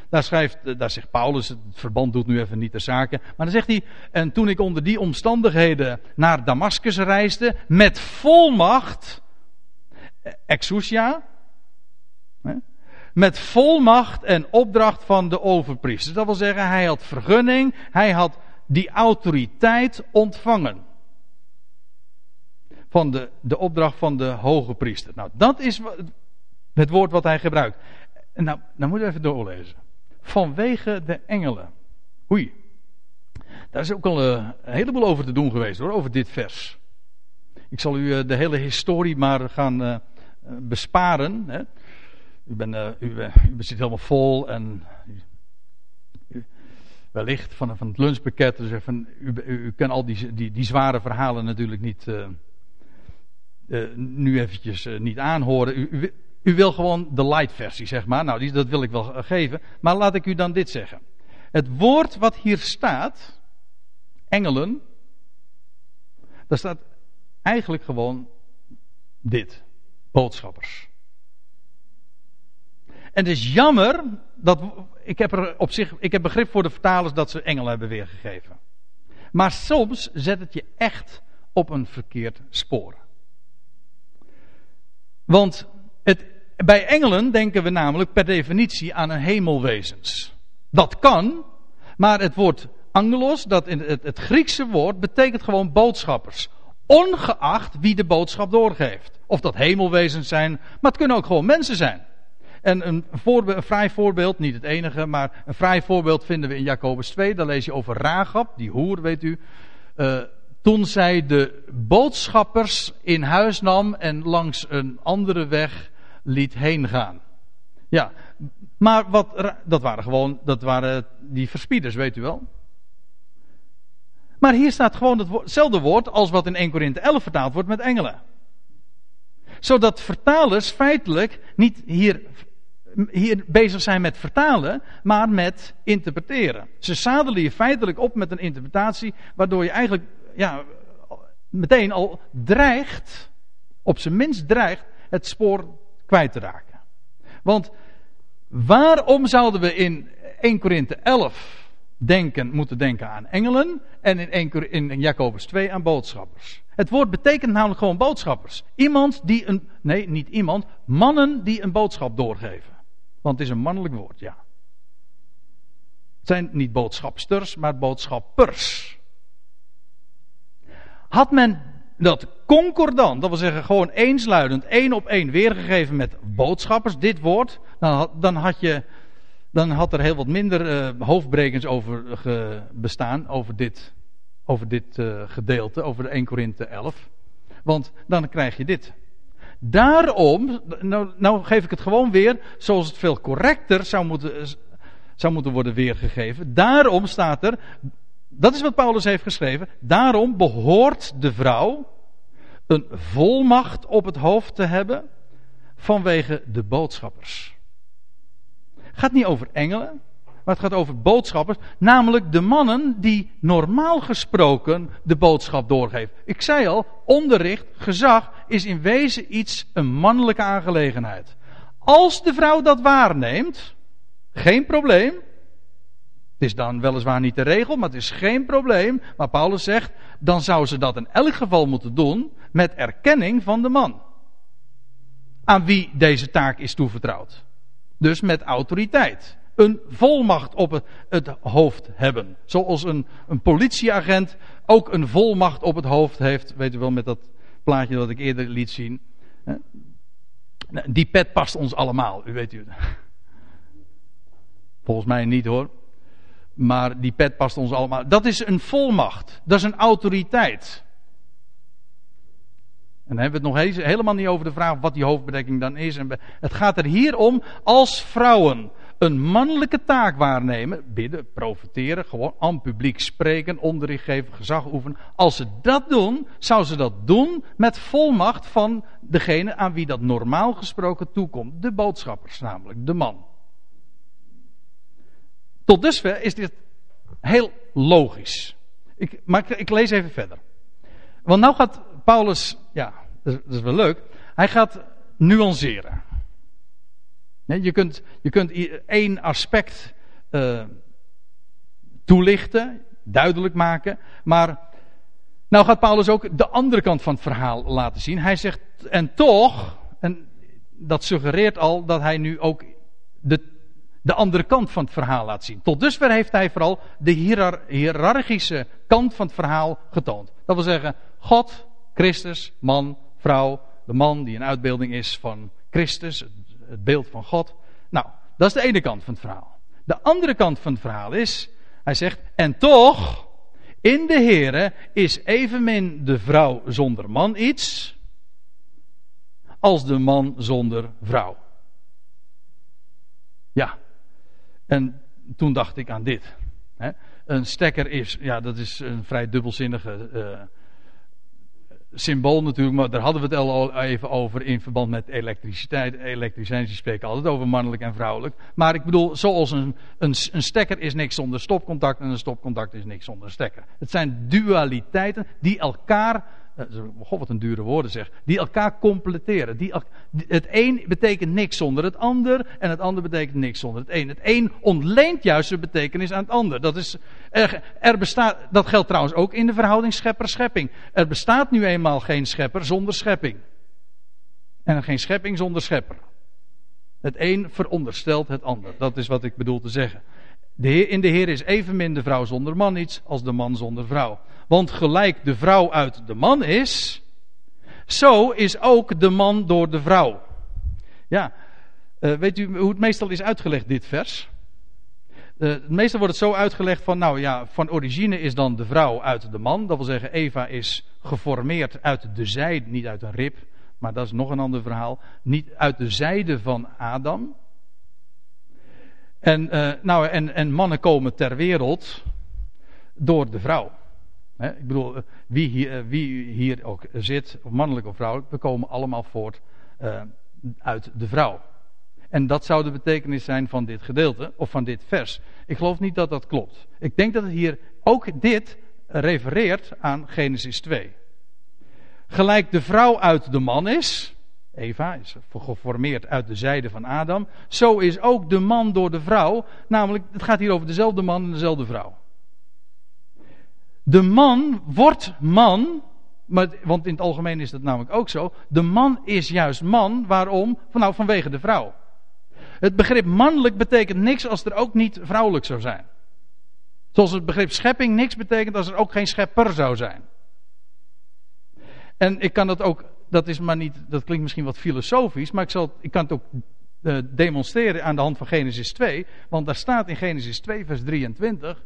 Daar, schrijft, daar zegt Paulus, het verband doet nu even niet de zaken. Maar dan zegt hij, en toen ik onder die omstandigheden naar Damascus reisde, met volmacht, exousia, met volmacht en opdracht van de overpriester. Dat wil zeggen, hij had vergunning, hij had die autoriteit ontvangen. Van de, de opdracht van de hoge priester. Nou, dat is het woord wat hij gebruikt. Nou, nou moet je even doorlezen. Vanwege de engelen. Oei. Daar is ook al een heleboel over te doen geweest hoor, over dit vers. Ik zal u eh, de hele historie maar gaan uh, besparen. Hè. U, bent, u, u zit helemaal vol en wellicht van, van het lunchpakket. Dus van, u, u, kan al die, die, die zware verhalen natuurlijk niet, uh, nu eventjes niet aanhoren. U, u, wil gewoon de light versie, zeg maar. Nou, die, dat wil ik wel geven. Maar laat ik u dan dit zeggen. Het woord wat hier staat, engelen, daar staat eigenlijk gewoon dit. boodschappers. En het is jammer dat. Ik heb er op zich. Ik heb begrip voor de vertalers dat ze engelen hebben weergegeven. Maar soms zet het je echt op een verkeerd spoor. Want het, bij engelen denken we namelijk per definitie aan een hemelwezens. Dat kan, maar het woord angelos, dat in het, Griekse woord, betekent gewoon boodschappers. Ongeacht wie de boodschap doorgeeft. Of dat hemelwezens zijn, maar het kunnen ook gewoon mensen zijn. En een, voorbeeld, een fraai voorbeeld, niet het enige, maar een fraai voorbeeld vinden we in Jacobus 2. Daar lees je over Ragab, die hoer, weet u. Uh, toen zij de boodschappers in huis nam en langs een andere weg liet heen gaan. Ja, maar wat, dat waren gewoon, dat waren die verspieders, weet u wel. Maar hier staat gewoon hetzelfde woord als wat in 1 Korinthe 11 vertaald wordt met engelen. Zodat vertalers feitelijk niet hier, hier bezig zijn met vertalen, maar met interpreteren. Ze zadelen je feitelijk op met een interpretatie, waardoor je eigenlijk ja, meteen al dreigt, op zijn minst dreigt, het spoor kwijt te raken. Want waarom zouden we in 1 Korinthe 11 denken, moeten denken aan engelen en in, 1, in Jacobus 2 aan boodschappers? Het woord betekent namelijk gewoon boodschappers. Iemand die een, nee, niet iemand, mannen die een boodschap doorgeven. Want het is een mannelijk woord, ja. Het zijn niet boodschapsters, maar boodschappers. Had men dat concordant, dat wil zeggen gewoon eensluidend, één op één weergegeven met boodschappers, dit woord, dan had, dan had, je, dan had er heel wat minder uh, hoofdbrekens over bestaan, over dit, over dit uh, gedeelte, over de 1 Korinthe 11. Want dan krijg je dit. Daarom, nou, nou geef ik het gewoon weer zoals het veel correcter zou moeten, zou moeten worden weergegeven. Daarom staat er, dat is wat Paulus heeft geschreven. Daarom behoort de vrouw een volmacht op het hoofd te hebben vanwege de boodschappers. Het gaat niet over engelen, maar het gaat over boodschappers, namelijk de mannen die normaal gesproken de boodschap doorgeven. Ik zei al, onderricht, gezag is in wezen iets, een mannelijke aangelegenheid. Als de vrouw dat waarneemt, geen probleem, het is dan weliswaar niet de regel, maar het is geen probleem. Maar Paulus zegt, dan zou ze dat in elk geval moeten doen met erkenning van de man. Aan wie deze taak is toevertrouwd. Dus met autoriteit. Een volmacht op het, hoofd hebben. Zoals een, een politieagent ook een volmacht op het hoofd heeft. Weet u wel, met dat plaatje dat ik eerder liet zien. Die pet past ons allemaal, u weet u. Volgens mij niet hoor. Maar die pet past ons allemaal. Dat is een volmacht. Dat is een autoriteit. En dan hebben we het nog helemaal niet over de vraag wat die hoofdbedekking dan is. Het gaat er hier om als vrouwen een mannelijke taak waarnemen, bidden, profiteren, gewoon aan publiek spreken, onderricht geven, gezag oefenen. Als ze dat doen, zou ze dat doen met volmacht van degene aan wie dat normaal gesproken toekomt. De boodschappers namelijk, de man. Tot dusver is dit heel logisch. Ik, maar ik, lees even verder. Want nou gaat Paulus, ja, dat is, wel leuk. Hij gaat nuanceren. Je kunt, je kunt één aspect uh, toelichten, duidelijk maken. Maar nou gaat Paulus ook de andere kant van het verhaal laten zien. Hij zegt, en toch, en dat suggereert al dat hij nu ook de de andere kant van het verhaal laat zien. Tot dusver heeft hij vooral de hiërarchische kant van het verhaal getoond. Dat wil zeggen, God, Christus, man, vrouw, de man die een uitbeelding is van Christus, het beeld van God. Nou, dat is de ene kant van het verhaal. De andere kant van het verhaal is, hij zegt, en toch, in de Here is evenmin de vrouw zonder man iets, als de man zonder vrouw. Ja, en toen dacht ik aan dit. Hè. Een stekker is, ja, dat is een vrij dubbelzinnige uh, symbool natuurlijk, maar daar hadden we het al even over in verband met elektriciteit. Elektriciëns spreken altijd over mannelijk en vrouwelijk. Maar ik bedoel, zoals een, een, een stekker is niks zonder stopcontact en een stopcontact is niks zonder stekker. Het zijn dualiteiten die elkaar God wat een dure woorden zeg, die elkaar completeren. Die, het een betekent niks zonder het ander en het ander betekent niks zonder het een. Het een ontleent juist de betekenis aan het ander. Dat, is, er, er bestaat, dat geldt trouwens ook in de verhouding schepper-schepping. Er bestaat nu eenmaal geen schepper zonder schepping. En geen schepping zonder schepper. Het een veronderstelt het ander. Dat is wat ik bedoel te zeggen. De heer, in de Heer is evenmin de vrouw zonder man iets als de man zonder vrouw. Want gelijk de vrouw uit de man is, zo is ook de man door de vrouw. Ja, uh, weet u hoe het meestal is uitgelegd, dit vers? Uh, meestal wordt het zo uitgelegd van, nou ja, van origine is dan de vrouw uit de man. Dat wil zeggen, Eva is geformeerd uit de zijde, niet uit een rib, maar dat is nog een ander verhaal. Niet uit de zijde van Adam. En, uh, nou, en, en mannen komen ter wereld door de vrouw. Ik bedoel, wie hier, eh, wie hier ook zit, of mannelijk of vrouwelijk, we komen allemaal voort uh, uit de vrouw. En dat zou de betekenis zijn van dit gedeelte, of van dit vers. Ik geloof niet dat dat klopt. Ik denk dat het hier ook dit refereert aan Genesis 2. Gelijk de vrouw uit de man is, Eva is geformeerd uit de zijde van Adam. Zo is ook de man door de vrouw. Namelijk, het gaat hier over dezelfde man en dezelfde vrouw. De man wordt man. Maar, want in het algemeen is dat namelijk ook zo. De man is juist man. Waarom? Nou, vanwege de vrouw. Het begrip mannelijk betekent niks als er ook niet vrouwelijk zou zijn. Zoals het begrip schepping niks betekent als er ook geen schepper zou zijn. En ik kan dat ook dat is maar niet, dat klinkt misschien wat filosofisch, maar ik, zal, ik kan het ook uh, demonstreren aan de hand van Genesis 2. Want daar staat in Genesis 2, vers 23,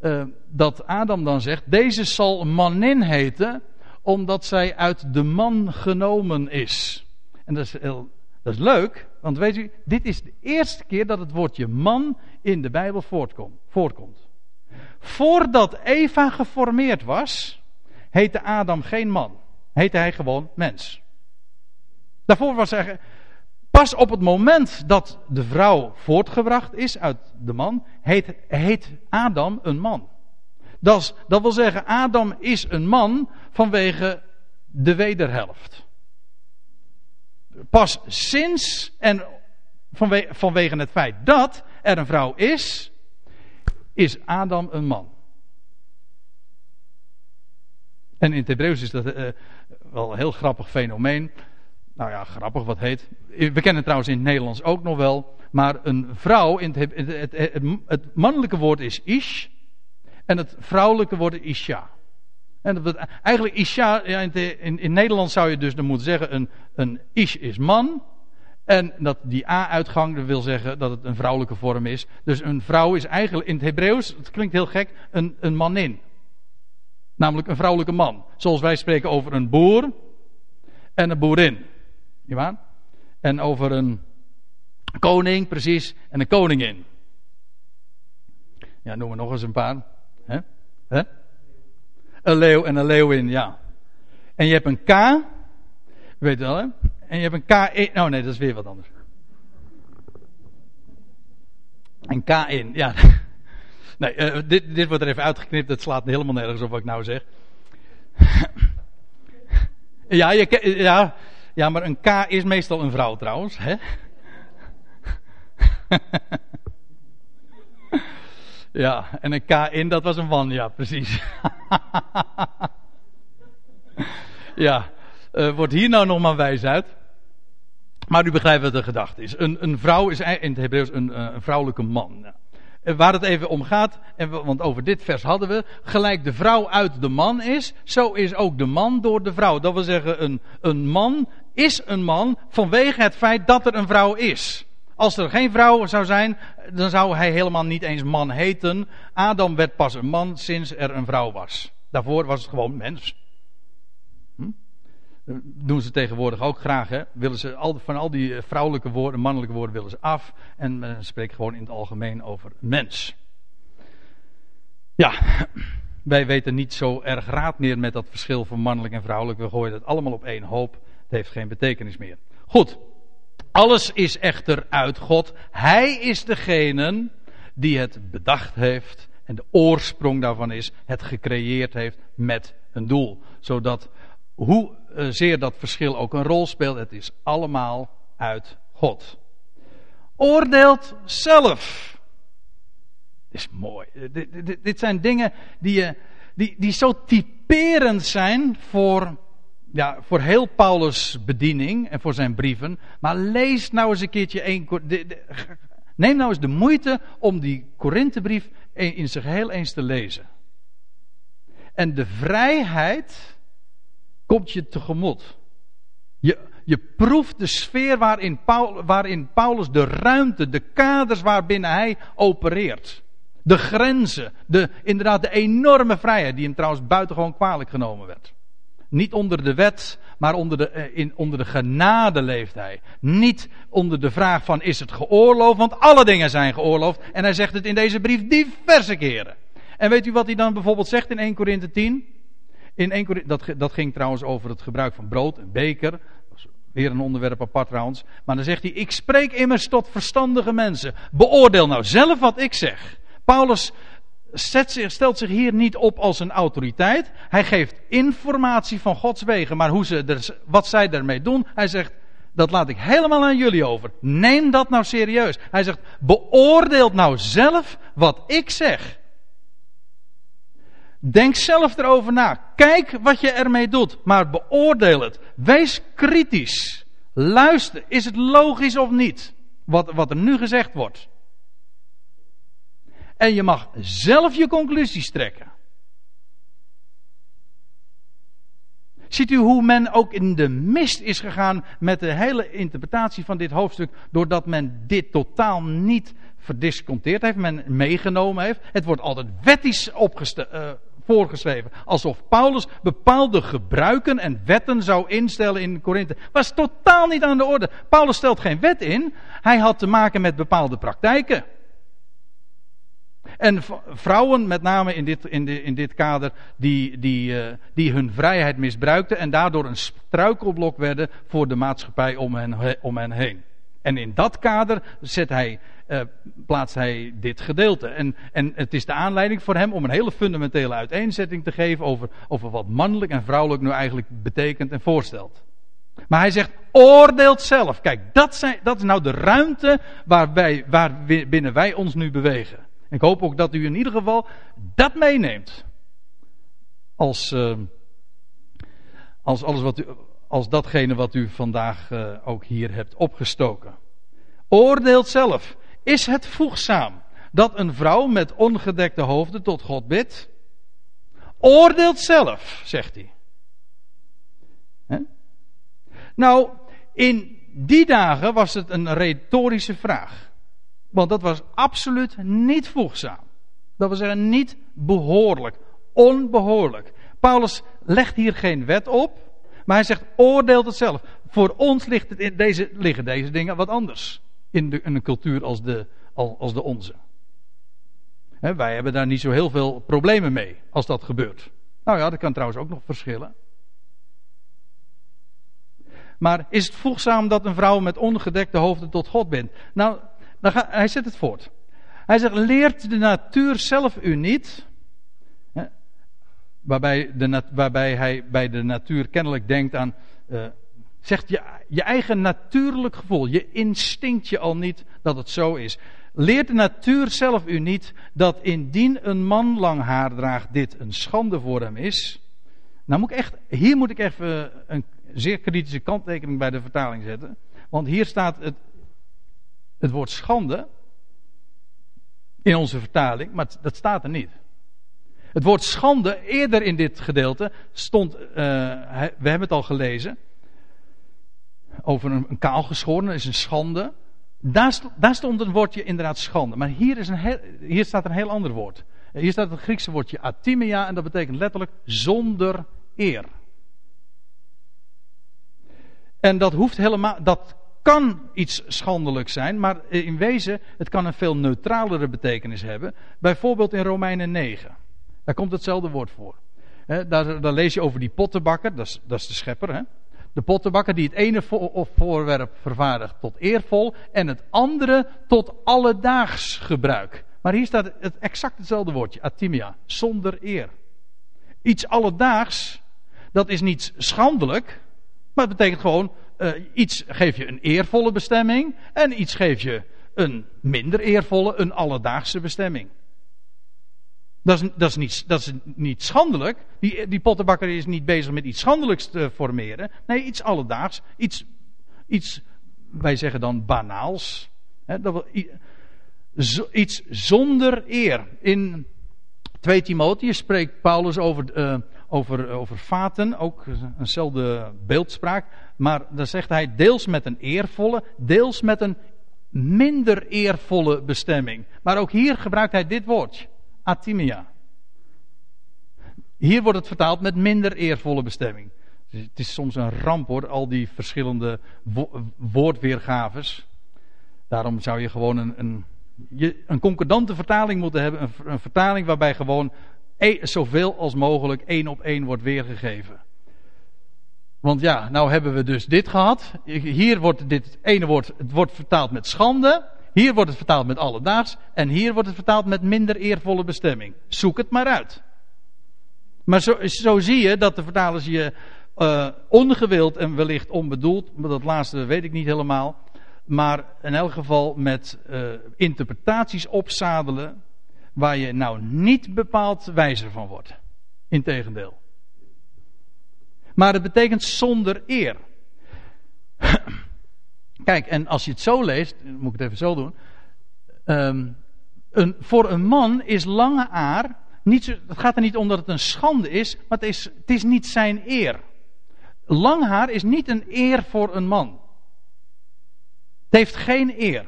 uh, dat Adam dan zegt: Deze zal manin heten, omdat zij uit de man genomen is. En dat is, heel, dat is leuk, want weet u, dit is de eerste keer dat het woordje man in de Bijbel voortkomt. Voordat Eva geformeerd was, heette Adam geen man heette hij gewoon mens. Daarvoor was hij. Pas op het moment dat de vrouw voortgebracht is uit de man, heet, heet Adam een man. Dat, dat wil zeggen, Adam is een man vanwege de wederhelft. Pas sinds en vanwege, het feit dat er een vrouw is, is Adam een man. En in het Hebreeuws is dat uh, wel een heel grappig fenomeen. Nou ja, grappig wat heet. We kennen het trouwens in het Nederlands ook nog wel. Maar een vrouw, in het, het, het, mannelijke woord is ish. En het vrouwelijke woord is isha. En dat, eigenlijk isha, in, in, in Nederland zou je dus dan moeten zeggen, een, een ish is man. En dat die a-uitgang wil zeggen dat het een vrouwelijke vorm is. Dus een vrouw is eigenlijk in het Hebreeuws, het klinkt heel gek, een, een manin. Namelijk een vrouwelijke man. Zoals wij spreken over een boer en een boerin. Ja? En over een koning, precies, en een koningin. Ja, noem we nog eens een paar. Hè? Hè? Een leeuw en een leeuwin, ja. En je hebt een K, weet je wel, hè? En je hebt een K in. Oh nee, dat is weer wat anders. Een K in, ja. Nee, uh, dit, dit wordt er even uitgeknipt. Het slaat helemaal nergens op wat ik nou zeg. ja, je, ja, ja, maar een K is meestal een vrouw trouwens. Hè? ja, en een K in, dat was een man, ja, precies. ja, uh, wordt hier nou nog maar wijs uit. Maar u begrijpt wat de gedachte is. Een, een vrouw is in het Hebreeuws een, eh, vrouwelijke man. Eh, waar het even om gaat, en want over dit vers hadden we, gelijk de vrouw uit de man is, zo is ook de man door de vrouw. Dat wil zeggen, een, een man is een man vanwege het feit dat er een vrouw is. Als er geen vrouw zou zijn, dan zou hij helemaal niet eens man heten. Adam werd pas een man sinds er een vrouw was. Daarvoor was het gewoon mens doen ze tegenwoordig ook graag. Willen ze al, van al die vrouwelijke woorden, mannelijke woorden willen ze af. En men spreekt gewoon in het algemeen over mens. Ja, wij weten niet zo erg raad meer met dat verschil van mannelijk en vrouwelijk. We gooien het allemaal op één hoop. Het heeft geen betekenis meer. Goed, alles is echter uit God. Hij is degene die het bedacht heeft. En de oorsprong daarvan is het gecreëerd heeft met een doel. Zodat Hoezeer uh, dat verschil ook een rol speelt, het is allemaal uit God. Oordeelt zelf. Dit is mooi. Dit, dit, dit zijn dingen die, uh, die, die zo typerend zijn voor, ja, voor heel Paulus' bediening en voor zijn brieven. Maar lees nou eens een keertje één. Neem nou eens de moeite om die Korinthebrief in zijn geheel eens te lezen. En de vrijheid komt je tegemoet. Je, je proeft de sfeer waarin, waarin Paulus de ruimte, de kaders waarbinnen hij opereert. De grenzen, de, inderdaad de enorme vrijheid, die hem trouwens buitengewoon kwalijk genomen werd. Niet onder de wet, maar onder de, eh, in, onder de genade leeft hij. Niet onder de vraag van is het geoorloofd, want alle dingen zijn geoorloofd. En hij zegt het in deze brief diverse keren. En weet u wat hij dan bijvoorbeeld zegt in 1 Korinthe 10? In 1 Korinthe, dat, dat ging trouwens over het gebruik van brood en beker. Weer een onderwerp apart trouwens. Maar dan zegt hij, ik spreek immers tot verstandige mensen. Beoordeel nou zelf wat ik zeg. Paulus zich, stelt zich hier niet op als een autoriteit. Hij geeft informatie van Gods wegen, maar hoe ze er, wat zij daarmee doen, hij zegt, dat laat ik helemaal aan jullie over. Neem dat nou serieus. Hij zegt, beoordeelt nou zelf wat ik zeg. Denk zelf erover na. Kijk wat je ermee doet, maar beoordeel het. Wees kritisch. Luister, is het logisch of niet? Wat, wat er nu gezegd wordt. En je mag zelf je conclusies trekken. Ziet u hoe men ook in de mist is gegaan met de hele interpretatie van dit hoofdstuk, doordat men dit totaal niet verdisconteerd heeft, men meegenomen heeft. Het wordt altijd wettisch uh, voorgeschreven, alsof Paulus bepaalde gebruiken en wetten zou instellen in Korinthe. Was totaal niet aan de orde. Paulus stelt geen wet in, hij had te maken met bepaalde praktijken. En vrouwen, met name in dit, in, de, in dit kader, die, die, uh, die hun vrijheid misbruikten en daardoor een struikelblok werden voor de maatschappij om hen, om hen heen. En in dat kader zet hij, uh, plaatst hij dit gedeelte. En, en het is de aanleiding voor hem om een hele fundamentele uiteenzetting te geven over, over wat mannelijk en vrouwelijk nu eigenlijk betekent en voorstelt. Maar hij zegt, oordeelt zelf. Kijk, dat, zijn, dat is nou de ruimte waar, wij, waar binnen wij ons nu bewegen. Ik hoop ook dat u in ieder geval dat meeneemt. Als, uh, als, alles wat u, als datgene wat u vandaag uh, ook hier hebt opgestoken. Oordeelt zelf. Is het voegzaam dat een vrouw met ongedekte hoofden tot God bidt? Oordeelt zelf, zegt hij. Nou, in die dagen was het een retorische vraag. Want dat was absoluut niet voegzaam. Dat wil zeggen niet behoorlijk. Onbehoorlijk. Paulus legt hier geen wet op. Maar hij zegt, oordeelt het zelf. Voor ons ligt het in deze, liggen deze dingen wat anders. In, de, in een cultuur als de, als de onze. wij hebben daar niet zo heel veel problemen mee als dat gebeurt. Nou ja, dat kan trouwens ook nog verschillen. Maar is het voegzaam dat een vrouw met ongedekte hoofden tot God bent? Nou, dan hij zet het voort. Hij zegt, leert de natuur zelf u niet. Hè, waarbij, de, waarbij hij bij de natuur kennelijk denkt aan. Uh, zegt je, je eigen natuurlijk gevoel, je instinct je al niet dat het zo is. Leert de natuur zelf u niet dat indien een man lang haar draagt, dit een schande voor hem is? Nou moet ik echt, hier moet ik even een zeer kritische kanttekening bij de vertaling zetten. Want hier staat het het woord schande in onze vertaling, maar dat staat er niet. Het woord schande, eerder in dit gedeelte, stond, uh, we hebben het al gelezen, over een, een kaalgeschoren, is een schande. Daar, daar, stond een woordje inderdaad schande, maar hier, is een hier staat een heel ander woord. Hier staat het Griekse woordje atimia en dat betekent letterlijk zonder eer. En dat hoeft helemaal, dat kan iets schandelijk zijn, maar in wezen, het kan een veel neutralere betekenis hebben. Bijvoorbeeld in Romeinen 9. Daar komt hetzelfde woord voor. daar, daar, lees je over die pottenbakker, dat is, dat is de schepper. He. De pottenbakker die het ene voorwerp vervaardigt tot eervol en het andere tot alledaags gebruik. Maar hier staat het exact hetzelfde woordje, atimia, zonder eer. Iets alledaags dat is niet schandelijk, maar het betekent gewoon, uh, iets geef je een eervolle bestemming en iets geef je een minder eervolle, een alledaagse bestemming. Dat is, dat is, niet, dat is niet schandelijk. Die, die pottenbakker is niet bezig met iets schandelijks te formeren. Nee, iets alledaags. Iets, iets wij zeggen dan banaals. Dat, iets zonder eer. In 2 Timotheus spreekt Paulus over, uh, over, over vaten, ook eenzelfde beeldspraak. Maar dan zegt hij deels met een eervolle, deels met een minder eervolle bestemming. Maar ook hier gebruikt hij dit woordje, atimia. Hier wordt het vertaald met minder eervolle bestemming. Het is soms een ramp hoor, al die verschillende wo woordweergaves. Daarom zou je gewoon een, een, een concordante vertaling moeten hebben. Een, een vertaling waarbij gewoon zoveel als mogelijk één op één wordt weergegeven. Want ja, nou hebben we dus dit gehad. Hier wordt dit ene woord, het wordt vertaald met schande. Hier wordt het vertaald met alledaags. En hier wordt het vertaald met minder eervolle bestemming. Zoek het maar uit. Maar zo, zie je dat de vertalers je uh, ongewild en wellicht onbedoeld, maar dat laatste weet ik niet helemaal. Maar in elk geval met uh, interpretaties opzadelen waar je nou niet bepaald wijzer van wordt. Integendeel. Maar het betekent zonder eer. Kijk, en als je het zo leest, moet ik het even zo doen. Um, een, voor een man is lange haar. Niet, het gaat er niet om dat het een schande is, maar het is, het is niet zijn eer. Lang haar is niet een eer voor een man. Het heeft geen eer.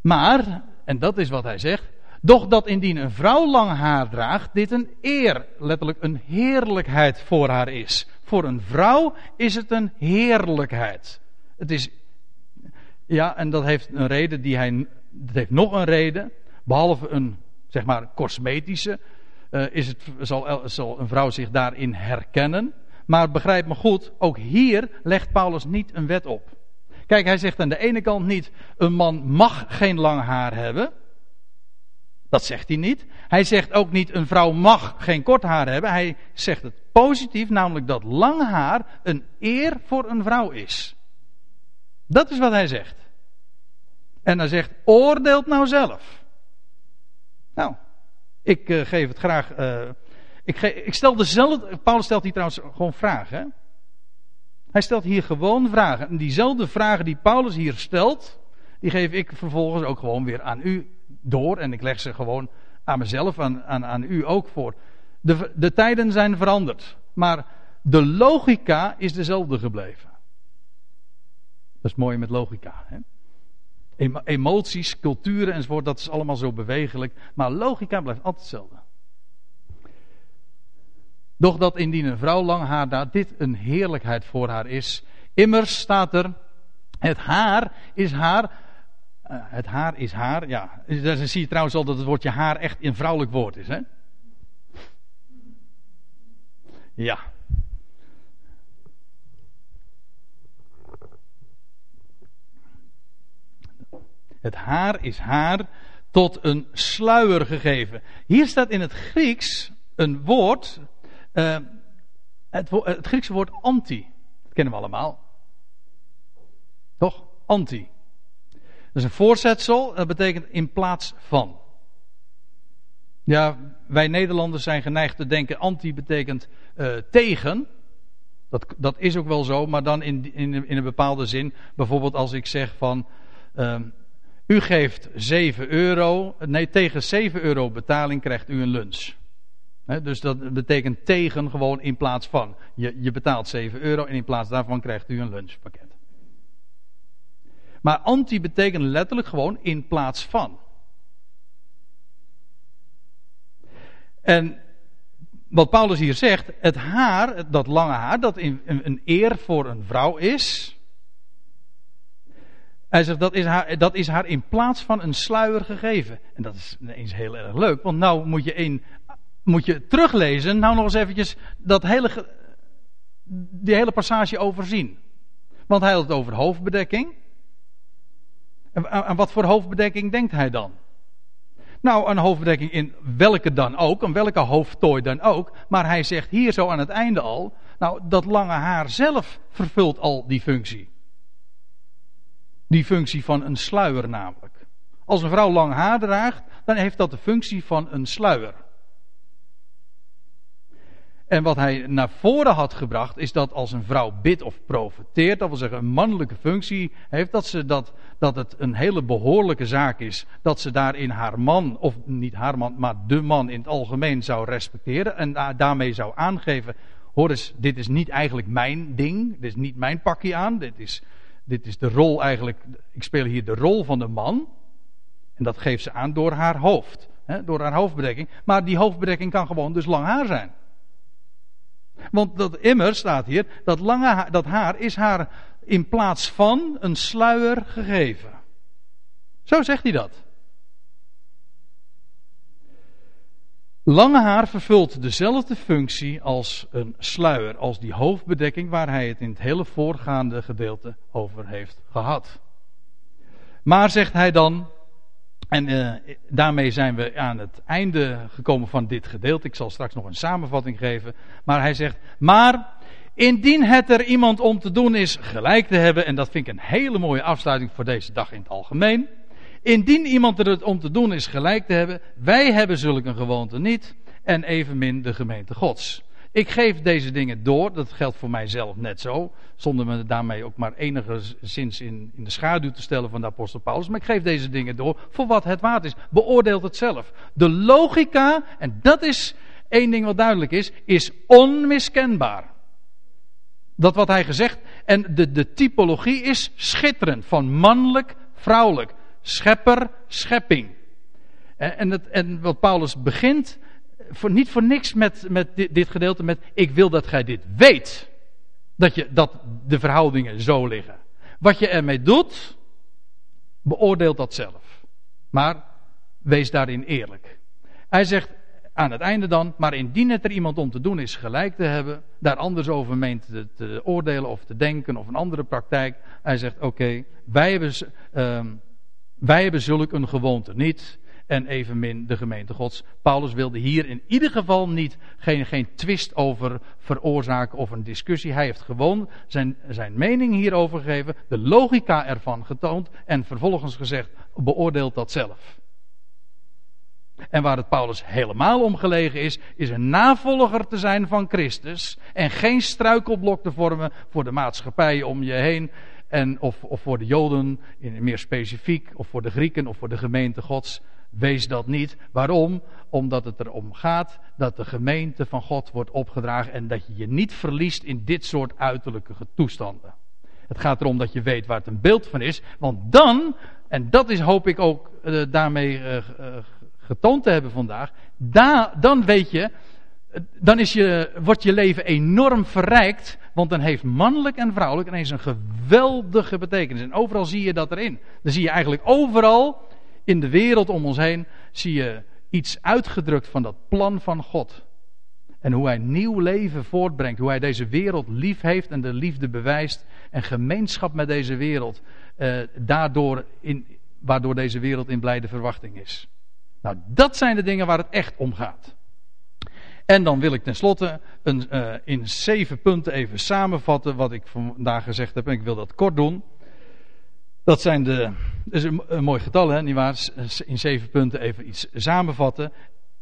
Maar, en dat is wat hij zegt, doch dat indien een vrouw lang haar draagt, dit een eer, letterlijk een heerlijkheid voor haar is. Voor een vrouw is het een heerlijkheid. Het is, ja, en dat heeft een reden die hij, dat heeft nog een reden, behalve een, zeg maar, cosmetische, uh, is het, zal, zal een vrouw zich daarin herkennen. Maar begrijp me goed, ook hier legt Paulus niet een wet op. Kijk, hij zegt aan de ene kant niet, een man mag geen lang haar hebben. Dat zegt hij niet. Hij zegt ook niet, een vrouw mag geen kort haar hebben. Hij zegt het positief, namelijk dat lang haar een eer voor een vrouw is. Dat is wat hij zegt. En hij zegt, oordeelt nou zelf. Nou, ik uh, geef het graag. Uh, ik, ik, stel dezelfde. Paulus stelt hier trouwens gewoon vragen. Hij stelt hier gewoon vragen. En diezelfde vragen die Paulus hier stelt, die geef ik vervolgens ook gewoon weer aan u door. En ik leg ze gewoon aan mezelf, aan, aan, aan u ook voor. De, de tijden zijn veranderd. Maar de logica is dezelfde gebleven. Dat is mooi met logica. Hè? Emoties, culturen enzovoort, dat is allemaal zo bewegelijk. Maar logica blijft altijd hetzelfde. Doch dat indien een vrouw lang haar dat dit een heerlijkheid voor haar is. Immers staat er, het haar is haar. Uh, het haar is haar, ja. Dan zie je trouwens al dat het woordje haar echt een vrouwelijk woord is, hè? Ja. Het haar is haar tot een sluier gegeven. Hier staat in het Grieks een woord. Uh, het, het, Griekse woord anti. Dat kennen we allemaal. Toch? Anti. Dat is een voorzetsel. Dat betekent in plaats van. Ja, wij Nederlanders zijn geneigd te denken: anti betekent uh, tegen. Dat, dat is ook wel zo, maar dan in, in, in een bepaalde zin. Bijvoorbeeld als ik zeg van. Uh, u geeft 7 euro. Nee, tegen 7 euro betaling krijgt u een lunch. Dus dat betekent tegen gewoon in plaats van. Je, je betaalt 7 euro en in plaats daarvan krijgt u een lunchpakket. Maar anti betekent letterlijk gewoon in plaats van. En wat Paulus hier zegt, het haar, dat lange haar, dat een eer voor een vrouw is. Hij zegt dat is, haar, dat is haar in plaats van een sluier gegeven. En dat is ineens heel erg leuk, want nou moet je, een, moet je teruglezen, nou nog eens eventjes dat hele, die hele passage overzien. Want hij had het over hoofdbedekking. En aan wat voor hoofdbedekking denkt hij dan? Nou, een hoofdbedekking in welke dan ook, een welke hoofdtooi dan ook. Maar hij zegt hier zo aan het einde al, nou, dat lange haar zelf vervult al die functie. Die functie van een sluier namelijk. Als een vrouw lang haar draagt, dan heeft dat de functie van een sluier. En wat hij naar voren had gebracht, is dat als een vrouw bidt of profeteert, dat wil zeggen een mannelijke functie heeft, dat, ze dat, dat het een hele behoorlijke zaak is dat ze daarin haar man, of niet haar man, maar de man in het algemeen zou respecteren en daarmee zou aangeven, hoor eens, dit is niet eigenlijk mijn ding, dit is niet mijn pakje aan, dit is, dit is de rol eigenlijk, ik speel hier de rol van de man. En dat geeft ze aan door haar hoofd, hè, door haar hoofdbedekking. Maar die hoofdbedekking kan gewoon dus lang haar zijn. Want dat immer staat hier, dat lange haar, dat haar is haar in plaats van een sluier gegeven. Zo zegt hij dat. Lange haar vervult dezelfde functie als een sluier, als die hoofdbedekking waar hij het in het hele voorgaande gedeelte over heeft gehad. Maar zegt hij dan, en uh, daarmee zijn we aan het einde gekomen van dit gedeelte. Ik zal straks nog een samenvatting geven. Maar hij zegt, maar indien het er iemand om te doen is gelijk te hebben, en dat vind ik een hele mooie afsluiting voor deze dag in het algemeen. Indien iemand er het om te doen is gelijk te hebben, wij hebben zulke gewoonte niet, en evenmin de gemeente Gods. Ik geef deze dingen door, dat geldt voor mijzelf net zo, zonder me daarmee ook maar enigszins in, in de schaduw te stellen van de apostel Paulus. Maar ik geef deze dingen door voor wat het waard is. Beoordeelt het zelf. De logica, en dat is één ding wat duidelijk is, is onmiskenbaar. Dat wat hij gezegd, en de, de typologie is schitterend, van mannelijk, vrouwelijk, schepper, schepping. En, en wat Paulus begint niet voor niks met, met dit, gedeelte met ik wil dat gij dit weet. Dat, je, dat de verhoudingen zo liggen. Wat je ermee doet, beoordeelt dat zelf. Maar wees daarin eerlijk. Hij zegt aan het einde dan, maar indien het er iemand om te doen is gelijk te hebben, daar anders over meent te, oordelen of te denken of een andere praktijk. Hij zegt oké, wij, hebben, uh, wij hebben zulk een gewoonte niet en evenmin de gemeente Gods. Paulus wilde hier in ieder geval niet, geen, geen twist over veroorzaken of een discussie. Hij heeft gewoon zijn, zijn mening hierover gegeven, de logica ervan getoond en vervolgens gezegd, beoordeelt dat zelf. En waar het Paulus helemaal om gelegen is, is een navolger te zijn van Christus en geen struikelblok te vormen voor de maatschappij om je heen en of, of voor de Joden, in, meer specifiek, of voor de Grieken of voor de gemeente Gods. Wees dat niet. Waarom? Omdat het erom gaat dat de gemeente van God wordt opgedragen en dat je je niet verliest in dit soort uiterlijke toestanden. Het gaat erom dat je weet waar het een beeld van is, want dan, en dat is hoop ik ook uh, daarmee uh, uh, getoond te hebben vandaag, da, dan weet je, dan is je, wordt je leven enorm verrijkt, want dan heeft mannelijk en vrouwelijk ineens een geweldige betekenis. En overal zie je dat erin. Dan zie je eigenlijk overal in de wereld om ons heen zie je iets uitgedrukt van dat plan van God. En hoe hij nieuw leven voortbrengt. Hoe hij deze wereld lief heeft en de liefde bewijst. En gemeenschap met deze wereld. Eh, daardoor in, waardoor deze wereld in blijde verwachting is. Nou, dat zijn de dingen waar het echt om gaat. En dan wil ik tenslotte een, uh, in zeven punten even samenvatten wat ik vandaag gezegd heb. En ik wil dat kort doen. Dat zijn de, dat is een, mooi getal, hè, nietwaar? In zeven punten even iets samenvatten.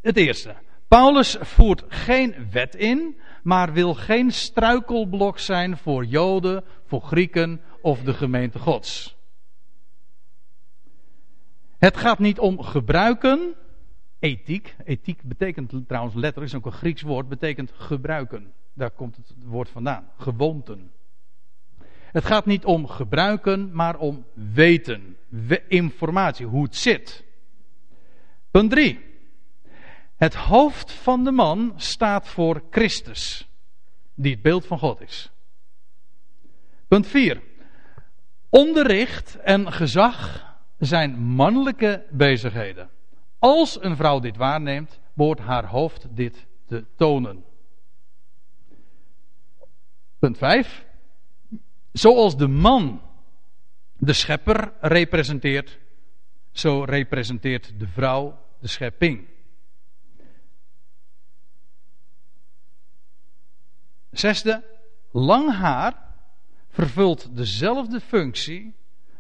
Het eerste. Paulus voert geen wet in, maar wil geen struikelblok zijn voor Joden, voor Grieken of de gemeente Gods. Het gaat niet om gebruiken, ethiek. Ethiek betekent trouwens letterlijk, is ook een Grieks woord, betekent gebruiken. Daar komt het woord vandaan. Gewoonten. Het gaat niet om gebruiken, maar om weten. informatie, hoe het zit. Punt 3. Het hoofd van de man staat voor Christus, die het beeld van God is. Punt 4. Onderricht en gezag zijn mannelijke bezigheden. Als een vrouw dit waarneemt, behoort haar hoofd dit te tonen. Punt 5. Zoals de man de schepper representeert, zo representeert de vrouw de schepping. Zesde, lang haar vervult dezelfde functie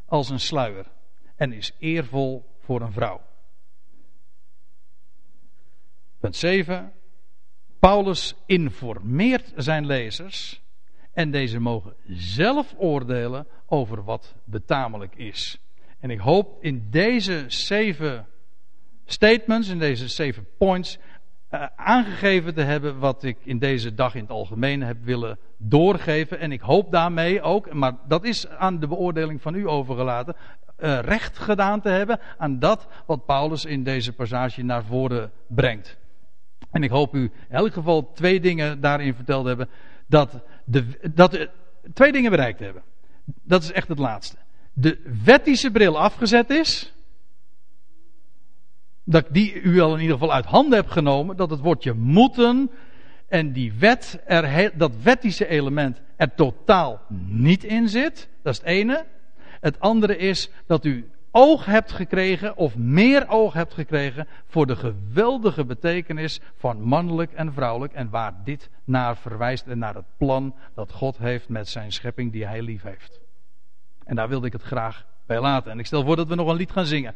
als een sluier en is eervol voor een vrouw. Punt 7. Paulus informeert zijn lezers en deze mogen zelf oordelen over wat betamelijk is. En ik hoop in deze zeven statements, in deze zeven points, uh, aangegeven te hebben wat ik in deze dag in het algemeen heb willen doorgeven. En ik hoop daarmee ook, maar dat is aan de beoordeling van u overgelaten, uh, recht gedaan te hebben aan dat wat Paulus in deze passage naar voren brengt. En ik hoop u in elk geval twee dingen daarin verteld hebben. Dat, dat de, twee dingen bereikt hebben. Dat is echt het laatste. De wettische bril afgezet is dat die u al in ieder geval uit handen heb genomen, dat het woordje moeten en die wet, er, dat wettische element er totaal niet in zit. Dat is het ene. Het andere is dat u oog hebt gekregen, of meer oog hebt gekregen, voor de geweldige betekenis van mannelijk en vrouwelijk en waar dit naar verwijst en naar het plan dat God heeft met zijn schepping die hij lief heeft. En daar wilde ik het graag bij laten. En ik stel voor dat we nog een lied gaan zingen.